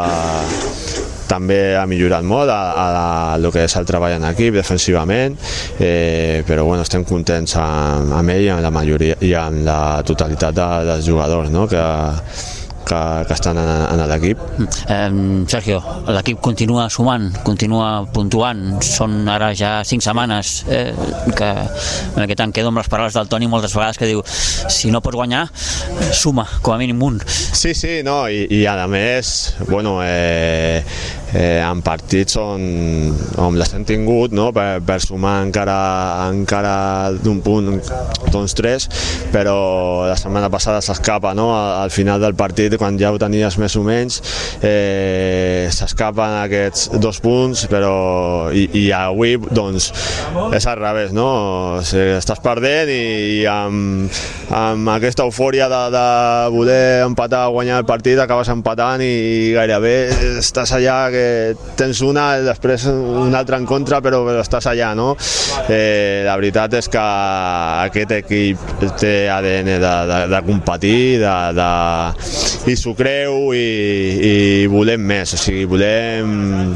Speaker 5: també ha millorat molt a, a, a el que és el treball en equip defensivament eh, però bueno, estem contents amb, amb ell i amb la majoria i amb la totalitat de, dels jugadors no? que, que, que estan en, en l'equip.
Speaker 1: Eh, Sergio, l'equip continua sumant, continua puntuant, són ara ja cinc setmanes eh, que en aquest any quedo amb les paraules del Toni moltes vegades que diu si no pots guanyar, suma, com a mínim un.
Speaker 5: Sí, sí, no, i, i a més, bueno, eh, eh, en partits on, on les hem tingut no? per, per sumar encara, encara d'un punt doncs tres, però la setmana passada s'escapa no? al, al final del partit quan ja ho tenies més o menys eh, s'escapen aquests dos punts però i, i avui doncs és al revés no? o sigui, estàs perdent i, i amb, amb aquesta eufòria de, de voler empatar o guanyar el partit acabes empatant i, i gairebé estàs allà que tens una i després una altra en contra però, però estàs allà no? eh, la veritat és que aquest equip té ADN de, de, de competir de, de, i s'ho creu i, i volem més, o sigui, volem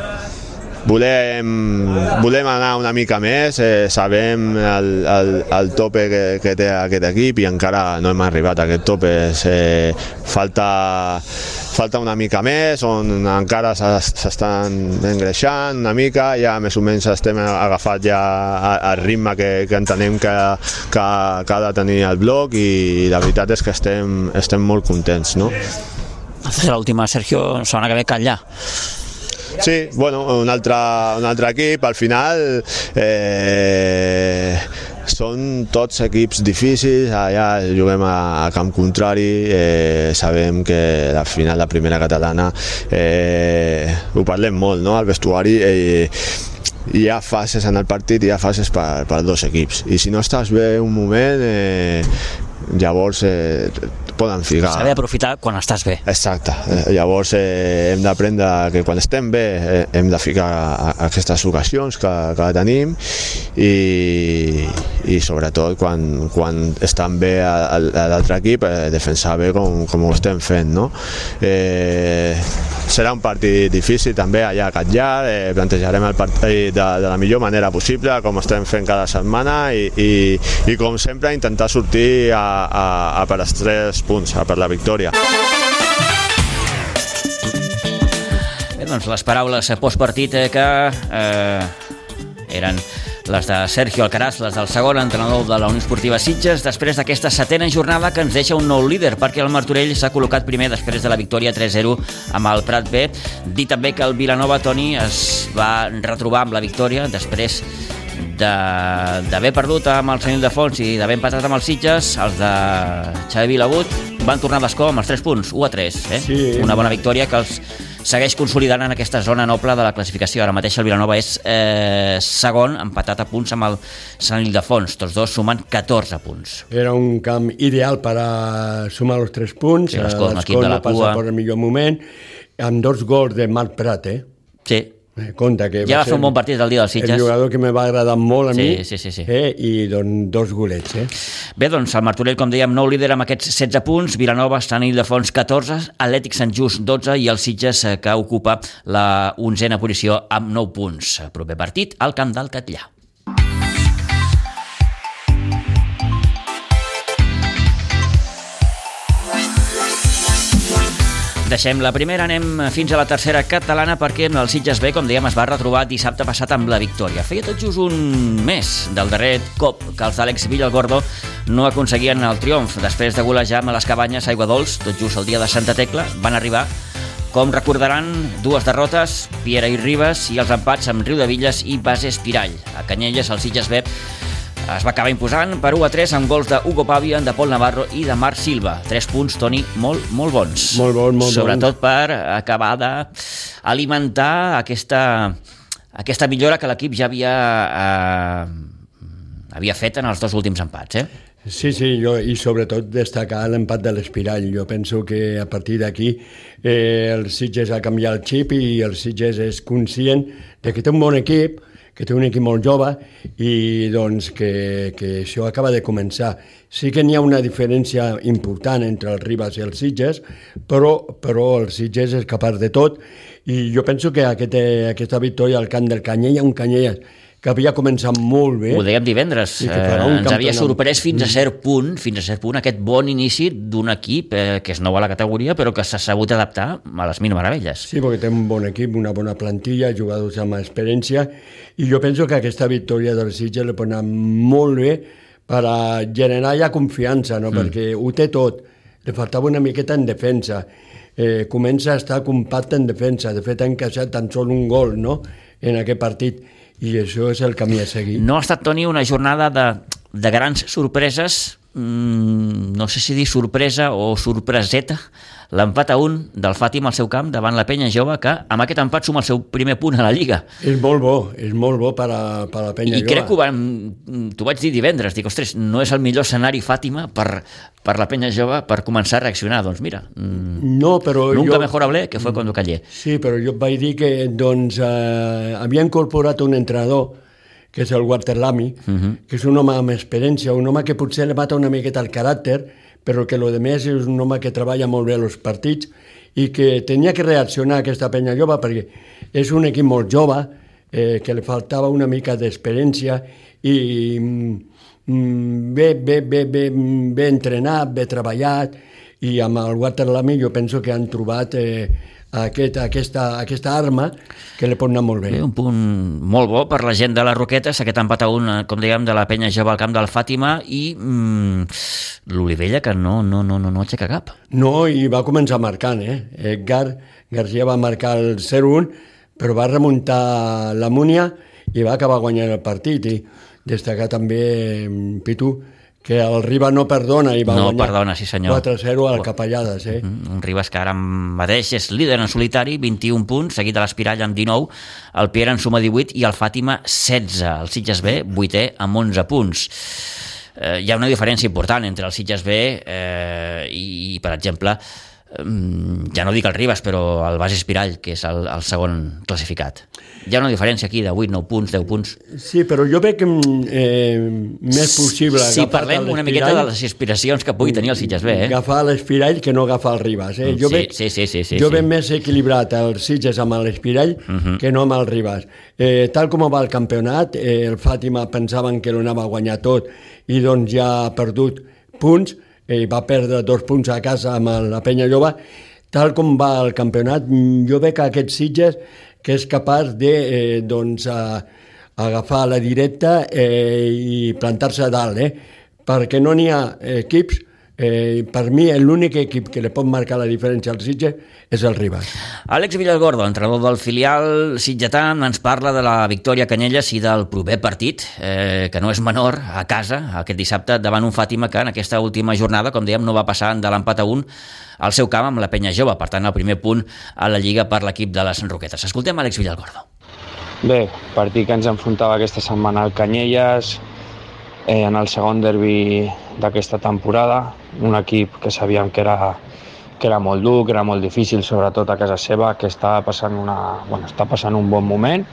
Speaker 5: volem, volem anar una mica més, eh, sabem el, el, el tope que, que té aquest equip i encara no hem arribat a aquest tope, eh, falta, falta una mica més, on encara s'estan engreixant una mica, ja més o menys estem agafat ja al ritme que, que entenem que, que, que ha de tenir el bloc i la veritat és que estem, estem molt contents. No?
Speaker 1: L'última, Sergio, sona que ve Catllà.
Speaker 5: Sí, bueno, un altre, un altre equip, al final eh, són tots equips difícils, allà juguem a, a camp contrari, eh, sabem que la final de primera catalana eh, ho parlem molt no? al vestuari eh, hi ha fases en el partit, hi ha fases per, per dos equips i si no estàs bé un moment eh, llavors eh, poden ficar...
Speaker 1: S'ha d'aprofitar quan estàs bé.
Speaker 5: Exacte. Eh, llavors eh, hem d'aprendre que quan estem bé eh, hem de ficar a, a aquestes ocasions que, que tenim i, i sobretot quan, quan estan bé l'altre equip eh, defensar bé com, com ho estem fent. No? Eh, serà un partit difícil també allà a Catllà, eh, plantejarem el partit de, de la millor manera possible com estem fent cada setmana i, i, i com sempre intentar sortir a, a, a per els tres punts, a per la victòria.
Speaker 1: Bé, doncs les paraules postpartit eh, que eh, eren les de Sergio Alcaraz, les del segon entrenador de la Unió Esportiva Sitges, després d'aquesta setena jornada que ens deixa un nou líder, perquè el Martorell s'ha col·locat primer després de la victòria 3-0 amb el Prat B. Dir també que el Vilanova, Toni, es va retrobar amb la victòria després d'haver perdut amb el Senyor de Fons i d'haver empatat amb els Sitges, els de Xavi Vilagut van tornar d'escó amb els 3 punts, 1 a 3. Eh? Sí. Una bona victòria que els segueix consolidant en aquesta zona noble de la classificació. Ara mateix el Vilanova és eh, segon, empatat a punts amb el Sant Ildefons. Tots dos sumen 14 punts.
Speaker 4: Era un camp ideal per a sumar els 3 punts.
Speaker 1: Sí, l'equip de la cua.
Speaker 4: per el millor moment, amb dos gols de Marc Prat, eh?
Speaker 1: Sí,
Speaker 4: Eh, compte que
Speaker 1: ja va, va fer un bon partit el dia dels Sitges.
Speaker 4: El jugador que me va agradar molt a
Speaker 1: sí,
Speaker 4: mi
Speaker 1: sí, sí, sí.
Speaker 4: Eh, i doncs, dos golets. Eh.
Speaker 1: Bé, doncs el Martorell, com dèiem, nou líder amb aquests 16 punts, Vilanova, Sant Ildefons 14, Atlètic Sant Just 12 i el Sitges eh, que ocupa la onzena posició amb 9 punts. Proper partit al Camp del Catllà. Deixem la primera, anem fins a la tercera catalana perquè el Sitges B, com dèiem, es va retrobar dissabte passat amb la victòria. Feia tot just un mes del darrer cop que els d'Àlex Villalgordo no aconseguien el triomf. Després de golejar amb les cabanyes Aigua Dols, tot just el dia de Santa Tecla, van arribar com recordaran, dues derrotes, Piera i Ribes, i els empats amb Riu de Villes i Base Espirall. A Canyelles, el Sitges B es va acabar imposant per 1 a 3 amb gols de Hugo Pavia, de Pol Navarro i de Marc Silva. Tres punts, Toni, molt, molt bons.
Speaker 4: Molt bons, molt
Speaker 1: Sobretot bons. per acabar d'alimentar aquesta, aquesta millora que l'equip ja havia, eh, havia fet en els dos últims empats. Eh?
Speaker 4: Sí, sí, jo, i sobretot destacar l'empat de l'Espirall. Jo penso que a partir d'aquí eh, el Sitges ha canviat el xip i el Sitges és conscient de que té un bon equip, que té un equip molt jove i doncs que, que això acaba de començar. Sí que n'hi ha una diferència important entre el Ribas i el Sitges, però, però el Sitges és capaç de tot i jo penso que aquest, aquesta victòria al camp del Canyella, un Canyella que havia començat molt bé.
Speaker 1: Ho dèiem divendres. Eh, ens havia sorprès fins a mm. cert punt, fins a cert punt, aquest bon inici d'un equip eh, que és nou a la categoria, però que s'ha sabut adaptar a les mil meravelles.
Speaker 4: Sí, perquè té un bon equip, una bona plantilla, jugadors amb experiència, i jo penso que aquesta victòria del Sitges li pot anar molt bé per a generar ja confiança, no? Mm. perquè ho té tot. Li faltava una miqueta en defensa. Eh, comença a estar compacte en defensa. De fet, ha encaixat tan sol un gol no? en aquest partit i això és el camí a seguir.
Speaker 1: No ha estat, Toni, una jornada de, de grans sorpreses, no sé si dir sorpresa o sorpreseta, l'empat a un del Fàtima al seu camp davant la penya jove que amb aquest empat suma el seu primer punt a la Lliga.
Speaker 4: És molt bo, és molt bo per a, per a la penya
Speaker 1: I
Speaker 4: jove.
Speaker 1: I crec que ho vam, t'ho vaig dir divendres, dic, ostres, no és el millor escenari Fàtima per, per la penya jove per començar a reaccionar. Doncs mira,
Speaker 4: mm, no, però
Speaker 1: nunca
Speaker 4: jo...
Speaker 1: mejor hablé que fue cuando callé.
Speaker 4: Sí, però jo vaig dir que doncs, eh, havia incorporat un entrenador que és el Walter Lamy, uh -huh. que és un home amb experiència, un home que potser li mata una miqueta el caràcter, però que lo de més és un home que treballa molt bé els partits i que tenia que reaccionar a aquesta penya jove perquè és un equip molt jove, eh, que li faltava una mica d'experiència i mm, bé, bé, bé, bé, bé entrenat, bé treballat i amb el Waterlamy jo penso que han trobat eh, aquest, aquesta, aquesta arma que li pot anar molt bé.
Speaker 1: Sí, un punt molt bo per la gent de les Roquetes, aquest empat a un, com dèiem, de la penya jove al camp del Fàtima i mm, l'Olivella que no, no, no, no, no aixeca cap.
Speaker 4: No, i va començar marcant, eh? Edgar Garcia va marcar el 0-1, però va remuntar la Múnia i va acabar guanyant el partit i destacar també mm, Pitu que el Riba no perdona i va
Speaker 1: no
Speaker 4: guanyar
Speaker 1: perdona, sí senyor.
Speaker 4: 4-0 al Capellades. Eh?
Speaker 1: Mm, un Ribas que ara mateix és líder en solitari, 21 punts, seguit de l'Espirall amb 19, el Pierre en suma 18 i el Fàtima 16. El Sitges B, 8è, amb 11 punts. Eh, hi ha una diferència important entre el Sitges B eh, i, per exemple, ja no dic el Ribas, però el Bas Espirall, que és el, el segon classificat. Hi ha una diferència aquí de 8, 9 punts, 10 punts.
Speaker 4: Sí, però jo veig eh, més possible
Speaker 1: Si sí, parlem una miqueta de les aspiracions que pugui tenir el Sitges B. Eh?
Speaker 4: Agafar l'Espirall que no agafar el Ribas. Eh? Jo
Speaker 1: sí,
Speaker 4: veig,
Speaker 1: sí, sí, sí, sí,
Speaker 4: jo
Speaker 1: sí.
Speaker 4: veig més equilibrat el Sitges amb l'Espirall uh
Speaker 1: Mhm.
Speaker 4: -huh. que no amb el Ribas. Eh, tal com va el campionat, eh, el Fàtima pensaven que l'anava a guanyar tot i doncs ja ha perdut punts, i va perdre dos punts a casa amb la penya jove, tal com va el campionat, jo veig que aquest Sitges que és capaç de eh, doncs, a, agafar la directa eh, i plantar-se a dalt, eh? perquè no n'hi ha equips Eh, per mi, l'únic equip que li pot marcar la diferència al Sitges és el Ribas.
Speaker 1: Àlex Villalgordo, entrenador del filial sitgetà, ens parla de la victòria Canyelles i del proper partit, eh, que no és menor, a casa, aquest dissabte, davant un Fàtima que en aquesta última jornada, com dèiem, no va passar de l'empat a un al seu camp amb la penya jove, per tant, el primer punt a la Lliga per l'equip de les Roquetes. Escoltem Àlex Villalgordo.
Speaker 6: Bé, partit que ens enfrontava aquesta setmana al Canyelles, eh, en el segon derbi d'aquesta temporada, un equip que sabíem que era, que era molt dur, que era molt difícil, sobretot a casa seva, que està passant, una, bueno, està passant un bon moment,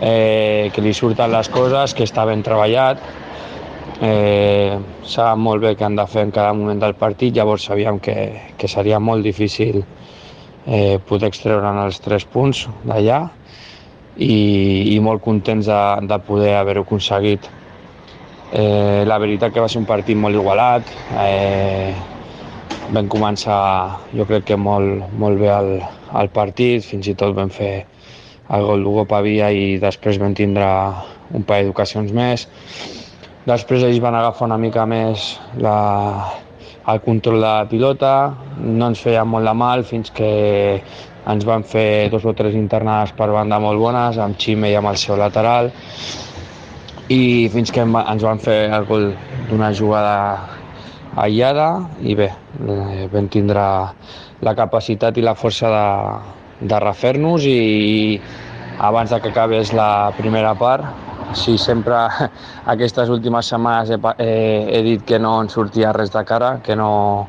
Speaker 6: eh, que li surten les coses, que està ben treballat, eh, saben molt bé què han de fer en cada moment del partit, llavors sabíem que, que seria molt difícil eh, poder extreure'n els tres punts d'allà i, i molt contents de, de poder haver-ho aconseguit. Eh, la veritat que va ser un partit molt igualat, eh, vam començar jo crec que molt, molt bé el, el partit, fins i tot vam fer el gol d'Hugo Pavia i després vam tindre un parell d'ocasions més. Després ells van agafar una mica més la, el control de la pilota, no ens feia molt de mal fins que ens van fer dos o tres internades per banda molt bones, amb Xime i amb el seu lateral, i fins que ens van fer el gol d'una jugada aïllada i bé, eh, vam tindre la capacitat i la força de, de refer-nos i abans de que acabés la primera part Sí, sempre aquestes últimes setmanes he, he, he dit que no ens sortia res de cara, que, no,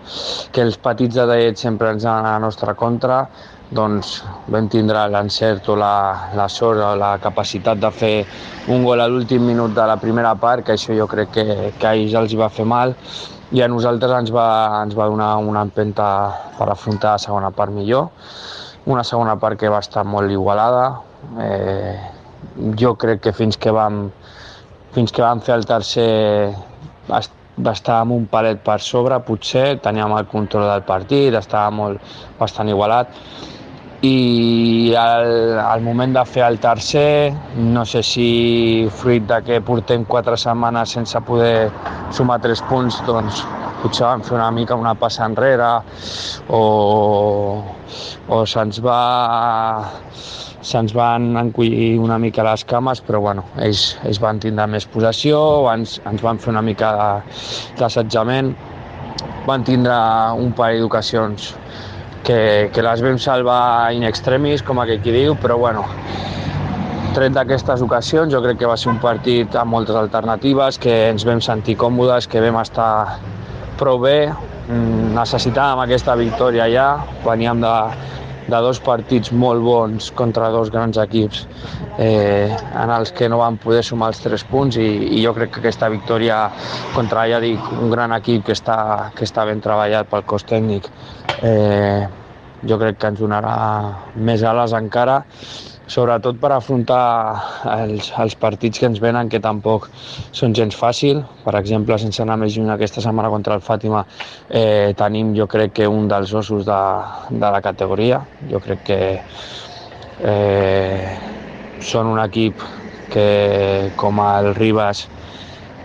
Speaker 6: que els petits de Daet sempre ens han a la nostra contra, doncs vam tindre l'encert o la, la sort o la capacitat de fer un gol a l'últim minut de la primera part, que això jo crec que, que a ells els va fer mal i a nosaltres ens va, ens va donar una empenta per afrontar la segona part millor una segona part que va estar molt igualada. Eh, jo crec que fins que vam, fins que vam fer el tercer estàvem un palet per sobre, potser, teníem el control del partit, estava molt, bastant igualat, i al, al moment de fer el tercer, no sé si fruit de que portem quatre setmanes sense poder sumar tres punts, doncs potser vam fer una mica una passa enrere o, o se'ns va se'ns van encollir una mica les cames, però bueno, ells, ells van tindre més possessió, ens, ens van fer una mica d'assetjament, van tindre un parell d'ocasions que, que les vam salvar in extremis, com aquell qui diu, però bueno, tret d'aquestes ocasions, jo crec que va ser un partit amb moltes alternatives, que ens vam sentir còmodes, que vam estar prou bé, mm, necessitàvem aquesta victòria ja, veníem de, de dos partits molt bons contra dos grans equips eh, en els que no van poder sumar els tres punts i, i jo crec que aquesta victòria contra, ja dic, un gran equip que està, que està ben treballat pel cos tècnic eh, jo crec que ens donarà més ales encara sobretot per afrontar els, els partits que ens venen, que tampoc són gens fàcil. Per exemple, sense anar més lluny aquesta setmana contra el Fàtima, eh, tenim jo crec que un dels ossos de, de la categoria. Jo crec que eh, són un equip que, com el Ribas,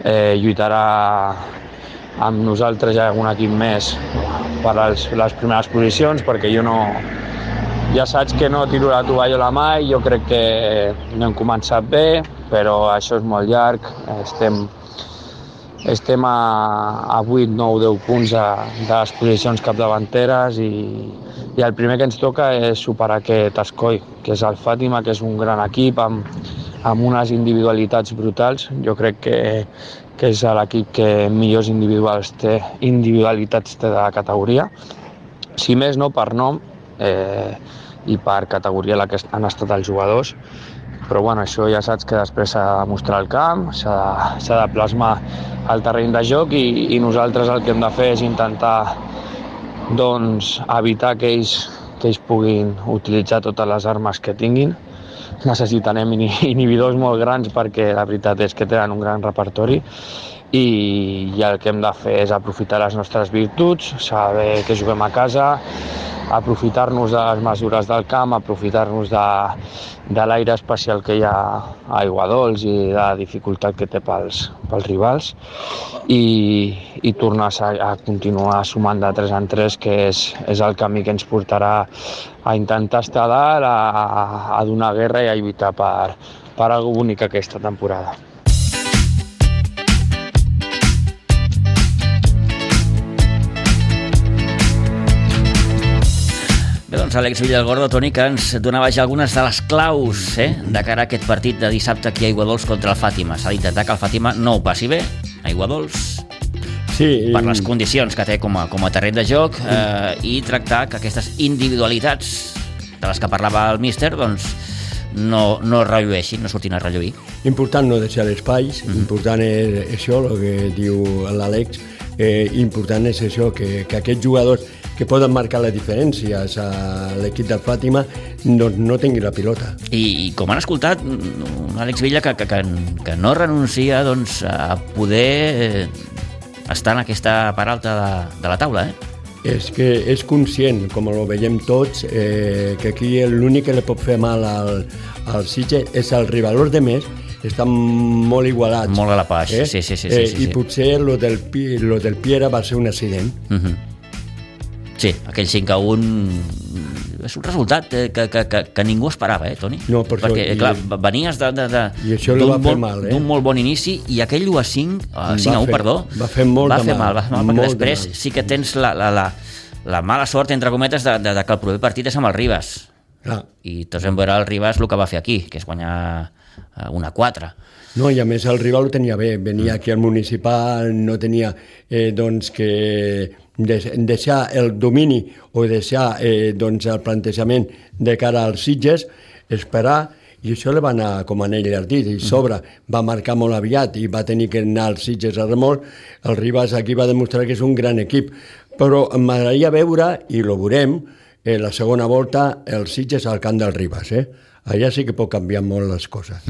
Speaker 6: eh, lluitarà amb nosaltres ha algun equip més per als, les primeres posicions, perquè jo no, ja saps que no tiro la tovallola mai, jo crec que no hem començat bé, però això és molt llarg, estem, estem a, a 8, 9, 10 punts de, de les posicions capdavanteres i, i el primer que ens toca és superar aquest escoi, que és el Fàtima, que és un gran equip amb, amb unes individualitats brutals. Jo crec que, que és l'equip que millors individuals té, individualitats té de la categoria. Si més no, per nom, eh, i per categoria la que han estat els jugadors, però bueno, això ja saps que després s'ha de mostrar al camp, s'ha de, de plasmar al terreny de joc i, i nosaltres el que hem de fer és intentar doncs, evitar que ells, que ells puguin utilitzar totes les armes que tinguin. Necessitarem inhibidors molt grans perquè la veritat és que tenen un gran repertori i, i el que hem de fer és aprofitar les nostres virtuts, saber que juguem a casa, aprofitar-nos de les mesures del camp, aprofitar-nos de, de l'aire especial que hi ha a Aiguadols i de la dificultat que té pels, pels rivals i, i tornar a, a continuar sumant de 3 en 3 que és, és el camí que ens portarà a intentar estar dalt, a, a donar guerra i a lluitar per, per alguna bonic aquesta temporada.
Speaker 1: Doncs Àlex Villalgordo, Toni, que ens donava ja algunes de les claus eh, de cara a aquest partit de dissabte aquí a Aiguadols contra el Fàtima. S'ha d'intentar que el Fàtima no ho passi bé, a Aiguadols,
Speaker 4: sí,
Speaker 1: per les condicions que té com a, com a terreny de joc eh, i tractar que aquestes individualitats de les que parlava el míster doncs, no, no rellueixin, no surtin a relluir.
Speaker 4: Important no deixar espais, mm -hmm. important és això, el que diu l'Àlex, eh, important és això, que, que aquests jugadors que poden marcar les diferències a l'equip del Fàtima doncs no tingui la pilota.
Speaker 1: I, i com han escoltat, un Àlex Villa que, que, que, que no renuncia doncs, a poder eh, estar en aquesta part alta de, de la taula, eh?
Speaker 4: és que és conscient, com ho veiem tots, eh, que aquí l'únic que li pot fer mal al, al Sitges és el rival. Els de més estan molt igualats.
Speaker 1: Molt a la page,
Speaker 4: eh?
Speaker 1: sí, sí, sí, sí,
Speaker 4: eh,
Speaker 1: sí,
Speaker 4: I
Speaker 1: sí.
Speaker 4: potser lo del, lo del Piera va ser un accident.
Speaker 1: Uh -huh. Sí, aquell 5 a 1 és un resultat eh, que, que, que, que ningú esperava, eh, Toni?
Speaker 4: No, per això,
Speaker 1: Perquè,
Speaker 4: i-
Speaker 1: clar, venies de, de, de,
Speaker 4: I això
Speaker 1: d'un molt-
Speaker 4: mal, eh?
Speaker 1: d'un molt bon inici i aquell 1 a 5, uh, 5 a 1,
Speaker 4: fer-
Speaker 1: perdó,
Speaker 4: va fer molt
Speaker 1: va
Speaker 4: de
Speaker 1: fer
Speaker 4: mal,
Speaker 1: mal, va fer mal, perquè
Speaker 4: molt de
Speaker 1: després
Speaker 4: mal.
Speaker 1: sí que tens la, la, la, la mala sort, entre cometes, de, de, de que el proper partit és amb el Ribas.
Speaker 4: Clar.
Speaker 1: I tots vam veure el Ribas el que va fer aquí, que és guanyar una 4.
Speaker 4: No, i a més el rival ho tenia bé, venia aquí al municipal, no tenia eh, doncs que de- deixar el domini o deixar eh, doncs el plantejament de cara als Sitges, esperar, i això li va anar com anell al dit, i sobre va marcar molt aviat i va tenir que anar als Sitges a remolc, el Ribas aquí va demostrar que és un gran equip, però m'agradaria veure, i lo veurem, eh, la segona volta el Sitges al camp del Ribas, eh? Allà sí que pot canviar molt les coses.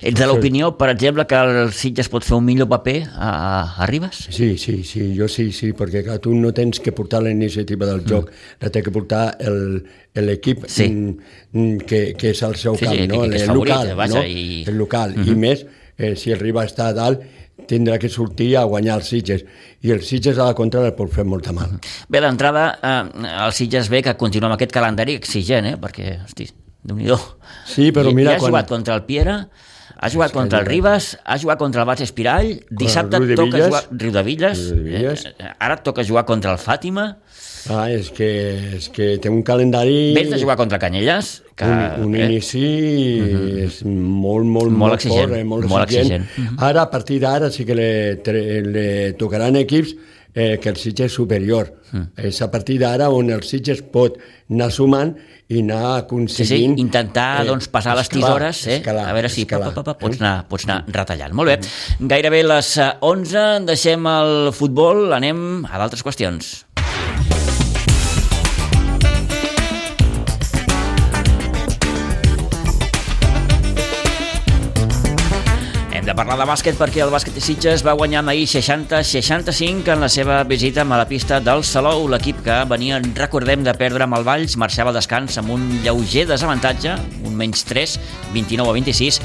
Speaker 1: Ets de l'opinió, per exemple, que el Sitges pot fer un millor paper a, a, Ribas?
Speaker 4: Sí, sí, sí, jo sí, sí, perquè clar, tu no tens que portar la iniciativa del joc, mm. la té que portar el- l'equip
Speaker 1: Sí.
Speaker 4: mm, mm, que, que és el seu
Speaker 1: Sí,
Speaker 4: camp,
Speaker 1: sí,
Speaker 4: no?
Speaker 1: que- que és
Speaker 4: el
Speaker 1: favorit,
Speaker 4: local,
Speaker 1: vaja,
Speaker 4: no?
Speaker 1: i-
Speaker 4: El local, i més, eh, si el Riba està a dalt, tindrà que sortir a guanyar els Sitges, i els Sitges a la contra el pot fer molta mal.
Speaker 1: Bé, d'entrada, eh, el Sitges ve que continua amb aquest calendari exigent, eh? perquè, hosti, déu nhi
Speaker 4: Sí, però mira
Speaker 1: I, i ha
Speaker 4: quan-
Speaker 1: jugat contra el Piera, ha jugat contra el Ribas, ha jugat contra el Bas Espirall, dissabte
Speaker 4: Riu
Speaker 1: toca
Speaker 4: Villes.
Speaker 1: jugar... Riu de Villes.
Speaker 4: Riu de Villes.
Speaker 1: Eh, ara et toca jugar contra el Fàtima.
Speaker 4: Ah, és que, és que té un calendari...
Speaker 1: Vens de jugar contra Canyelles, que...
Speaker 4: un, un
Speaker 1: eh,
Speaker 4: inici és molt, molt,
Speaker 1: Molt
Speaker 4: molt,
Speaker 1: exigent,
Speaker 4: fort, eh, molt,
Speaker 1: molt
Speaker 4: exigent.
Speaker 1: exigent.
Speaker 4: Ara, a partir d'ara, sí que le, le tocaran equips eh, que el Sitges és superior. És a partir d'ara on el Sitges pot anar sumant i anar
Speaker 1: Sí, sí,
Speaker 4: aconseguint...
Speaker 1: intentar doncs, passar les
Speaker 4: escalar,
Speaker 1: tisores, eh?
Speaker 4: escalar,
Speaker 1: a veure si
Speaker 4: escalar,
Speaker 1: pa, pa, pa,
Speaker 4: eh?
Speaker 1: pots, anar, pots anar retallant. Molt bé, gairebé les eh, 11, deixem el futbol, anem a d'altres qüestions. Parlar de bàsquet perquè el bàsquet de Sitges va guanyar ahir 60-65 en la seva visita a la pista del Salou. L'equip que venia, recordem, de perdre amb el Valls, marxava a descans amb un lleuger desavantatge, un menys 3, 29 a 26,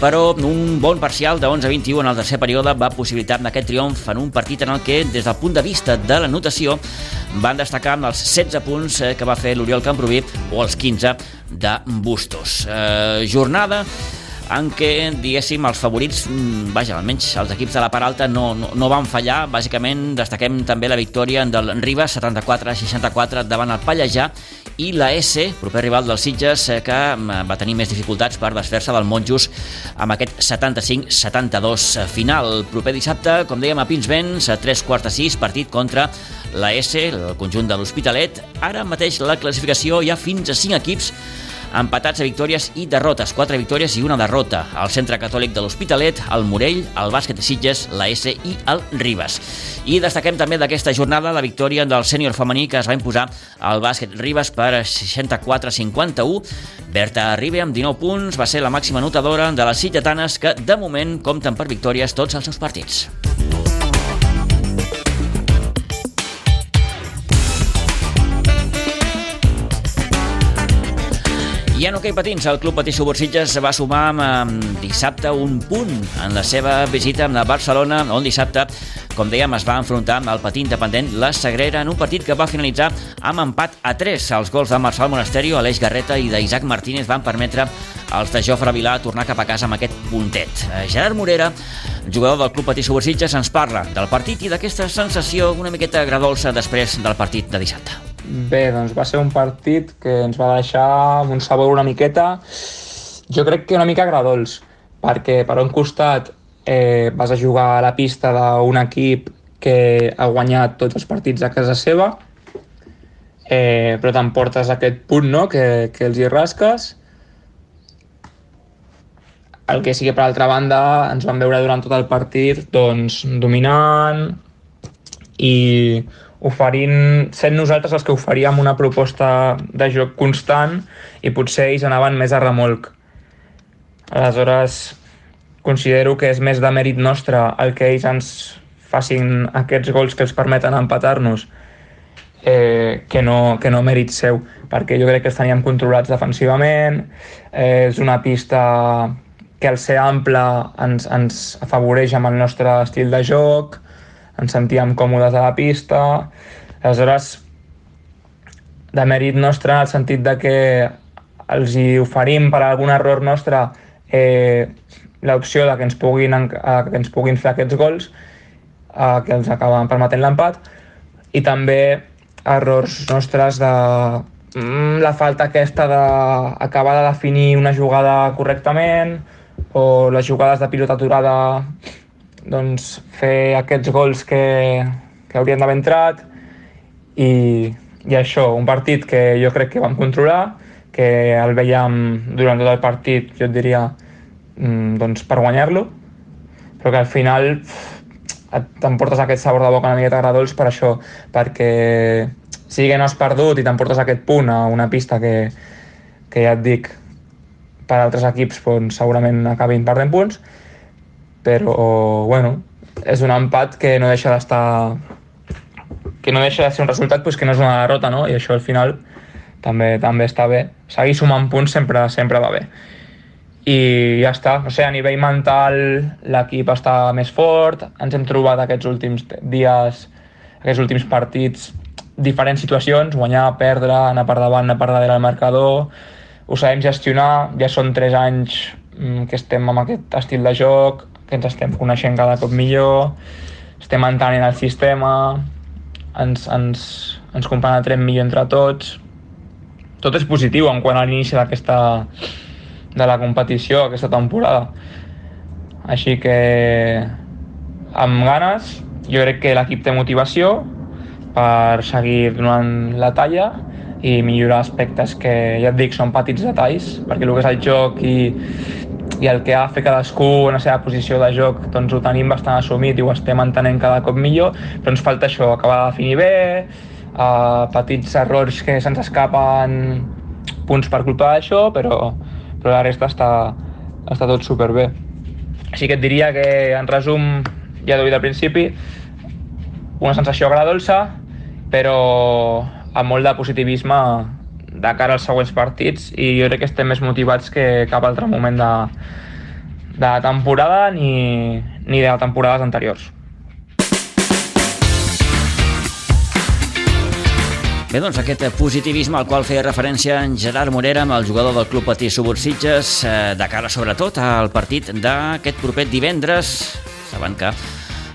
Speaker 1: però un bon parcial de 11 a 21 en el tercer període va possibilitar aquest triomf en un partit en el que, des del punt de vista de la notació, van destacar amb els 16 punts eh, que va fer l'Oriol Camproví o els 15 de Bustos. Eh, jornada en què, diguéssim, els favorits, mm, vaja, almenys els equips de la part alta no, no, no van fallar. Bàsicament, destaquem també la victòria del Ribas, 74-64 davant el Pallejà, i la S, proper rival dels Sitges, eh, que mm, va tenir més dificultats per desfer-se del Monjos amb aquest 75-72 final. El proper dissabte, com dèiem, a Pinsbens, a 3 quarts de 6, partit contra la S, el conjunt de l'Hospitalet. Ara mateix la classificació hi ha fins a 5 equips empatats a victòries i derrotes, quatre victòries i una derrota. El Centre Catòlic de l'Hospitalet, el Morell, el Bàsquet de Sitges, la S i el Ribas. I destaquem també d'aquesta jornada la victòria del sènior femení que es va imposar al Bàsquet Ribas per 64-51. Berta Ribe, amb 19 punts, va ser la màxima notadora de les sitgetanes que, de moment, compten per victòries tots els seus partits. En hoquei patins, el Club Patí Subursitges va sumar amb, amb dissabte un punt en la seva visita la Barcelona, on dissabte, com dèiem, es va enfrontar amb el patí independent La Sagrera en un partit que va finalitzar amb empat a 3. Els gols de Marçal Monasterio, Aleix Garreta i d'Isaac Martínez van permetre als de Jofre Vilà tornar cap a casa amb aquest puntet. Eh, Gerard Morera, jugador del Club Patí Subursitges, ens parla del partit i d'aquesta sensació una miqueta agradolça després del partit de dissabte.
Speaker 7: Bé, doncs va ser un partit que ens va deixar amb un sabor una miqueta, jo crec que una mica agradols, perquè per un costat eh, vas a jugar a la pista d'un equip que ha guanyat tots els partits a casa seva, eh, però t'emportes aquest punt no? que, que els hi rasques. El que sí que per altra banda ens vam veure durant tot el partit doncs, dominant i oferint, sent nosaltres els que oferíem una proposta de joc constant i potser ells anaven més a remolc. Aleshores, considero que és més de mèrit nostre el que ells ens facin aquests gols que els permeten empatar-nos eh, que, no, que no mèrit seu, perquè jo crec que els teníem controlats defensivament, eh, és una pista que al ser ample ens, ens afavoreix amb el nostre estil de joc, ens sentíem còmodes a la pista, aleshores de mèrit nostre en el sentit de que els hi oferim per algun error nostre eh, l'opció de que ens, puguin, que ens puguin fer aquests gols eh, que els acaben permetent l'empat i també errors nostres de mm, la falta aquesta d'acabar de definir una jugada correctament o les jugades de pilota aturada doncs, fer aquests gols que, que haurien d'haver entrat i, i això, un partit que jo crec que vam controlar, que el veiem durant tot el partit, jo et diria, mm, doncs per guanyar-lo, però que al final t'emportes aquest sabor de boca una miqueta agradolç per això, perquè sí que no has perdut i t'emportes aquest punt a una pista que, que ja et dic, per altres equips doncs, segurament acabin perdent punts, però bueno, és un empat que no deixa d'estar que no deixa de ser un resultat pues, que no és una derrota, no? I això al final també també està bé. Seguir sumant punts sempre sempre va bé. I ja està. O sigui, a nivell mental l'equip està més fort, ens hem trobat aquests últims dies, aquests últims partits diferents situacions, guanyar, perdre, anar per davant, anar per darrere del marcador, ho sabem gestionar, ja són tres anys mm, que estem amb aquest estil de joc, que ens estem coneixent cada cop millor, estem entenent el sistema, ens, ens, ens compenetrem millor entre tots. Tot és positiu en quant a l'inici d'aquesta de la competició aquesta temporada. Així que amb ganes, jo crec que l'equip té motivació, per seguir donant la talla i millorar aspectes que, ja et dic, són petits detalls, perquè el que és el joc i, i el que ha de fer cadascú en la seva posició de joc doncs ho tenim bastant assumit i ho estem entenent cada cop millor, però ens falta això, acabar de definir bé, uh, petits errors que se'ns escapen punts per culpa d'això, però, però la resta està, està tot superbé. Així que et diria que, en resum, ja t'ho dit al principi, una sensació agradolça, però amb molt de positivisme de cara als següents partits i jo crec que estem més motivats que cap altre moment de, de la temporada ni, ni de temporades anteriors.
Speaker 1: Bé, doncs aquest positivisme al qual feia referència en Gerard Morera amb el jugador del Club Patí Subursitges eh, de cara sobretot al partit d'aquest proper divendres. Saben que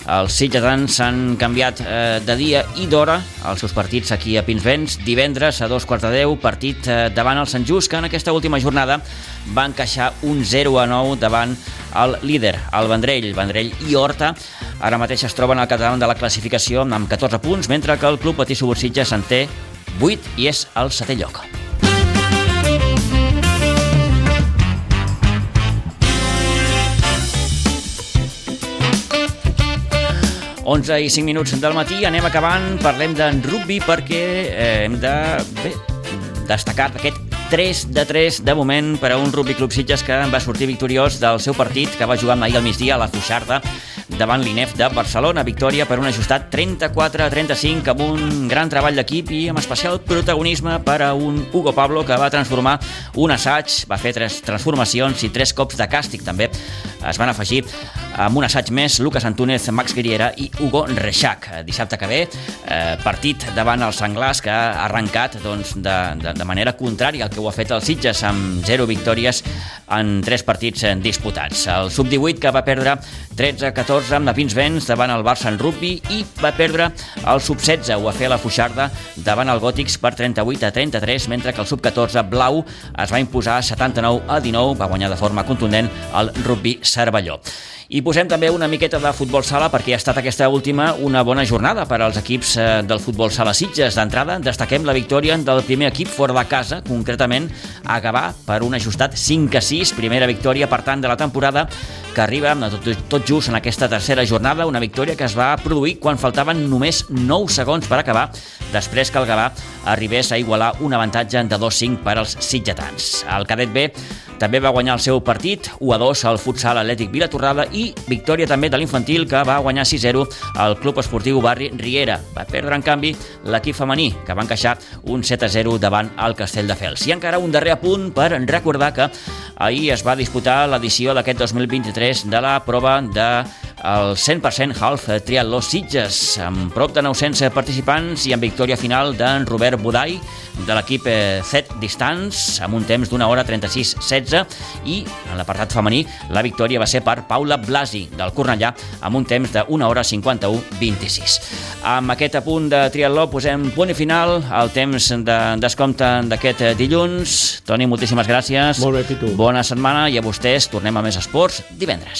Speaker 1: els sitgetans s'han canviat eh, de dia i d'hora els seus partits aquí a Pinsbens. Divendres a dos quarts de deu, partit eh, davant el Sant Just, que en aquesta última jornada va encaixar un 0 a 9 davant el líder, el Vendrell. Vendrell i Horta ara mateix es troben al capdavant de la classificació amb 14 punts, mentre que el Club Patí Subursitges en té 8 i és al setè lloc. 11 i 5 minuts del matí, anem acabant, parlem d'en rugby perquè eh, hem de bé, destacar aquest 3 de 3 de moment per a un Rugby Club Sitges que va sortir victoriós del seu partit que va jugar ahir al migdia a la Fuixarda davant l'INEF de Barcelona. Victòria per un ajustat 34 a 35 amb un gran treball d'equip i amb especial protagonisme per a un Hugo Pablo que va transformar un assaig, va fer tres transformacions i tres cops de càstig també. Es van afegir amb un assaig més Lucas Antúnez, Max Guerriera i Hugo Reixac. Dissabte que ve, eh, partit davant el Senglars que ha arrencat doncs, de, de, de manera contrària al que ho ha fet el Sitges amb 0 victòries en 3 partits disputats. El Sub-18 que va perdre 13-14 amb la Pinsbens davant el Barça en rugby i va perdre el Sub-16 ho va fer la Fuixarda davant el Gòtics per 38 a 33 mentre que el Sub-14 Blau es va imposar 79 a 19 va guanyar de forma contundent el rugby Cervelló. I posem també una miqueta de futbol sala perquè ha estat aquesta última una bona jornada per als equips eh, del futbol sala Sitges. D'entrada, destaquem la victòria del primer equip fora de casa, concretament a Gavà, per un ajustat 5 a 6, primera victòria, per tant, de la temporada que arriba tot, tot just en aquesta tercera jornada, una victòria que es va produir quan faltaven només 9 segons per acabar, després que el Gavà arribés a igualar un avantatge de 2-5 per als sitgetans. El cadet B també va guanyar el seu partit 1 a 2 al futsal Atlètic Vilatorrada i victòria també de l'infantil que va guanyar 6-0 al Club Esportiu Barri Riera. Va perdre, en canvi, l'equip femení, que va encaixar un 7-0 davant el Castelldefels. I encara un darrer apunt per recordar que ahir es va disputar l'edició d'aquest 2023 de la prova de el 100% Half Triatló Sitges, amb prop de 900 participants i amb victòria final d'en Robert Budai, de l'equip Z Distance, amb un temps d'una hora 36-16, i en l'apartat femení la victòria va ser per Paula Blasi, del Cornellà, amb un temps d'una hora 51-26. Amb aquest apunt de triatló posem punt i final al temps de descompte d'aquest dilluns. Toni, moltíssimes gràcies.
Speaker 4: Molt bé, Pitu.
Speaker 1: Bona setmana i a vostès tornem a més esports divendres.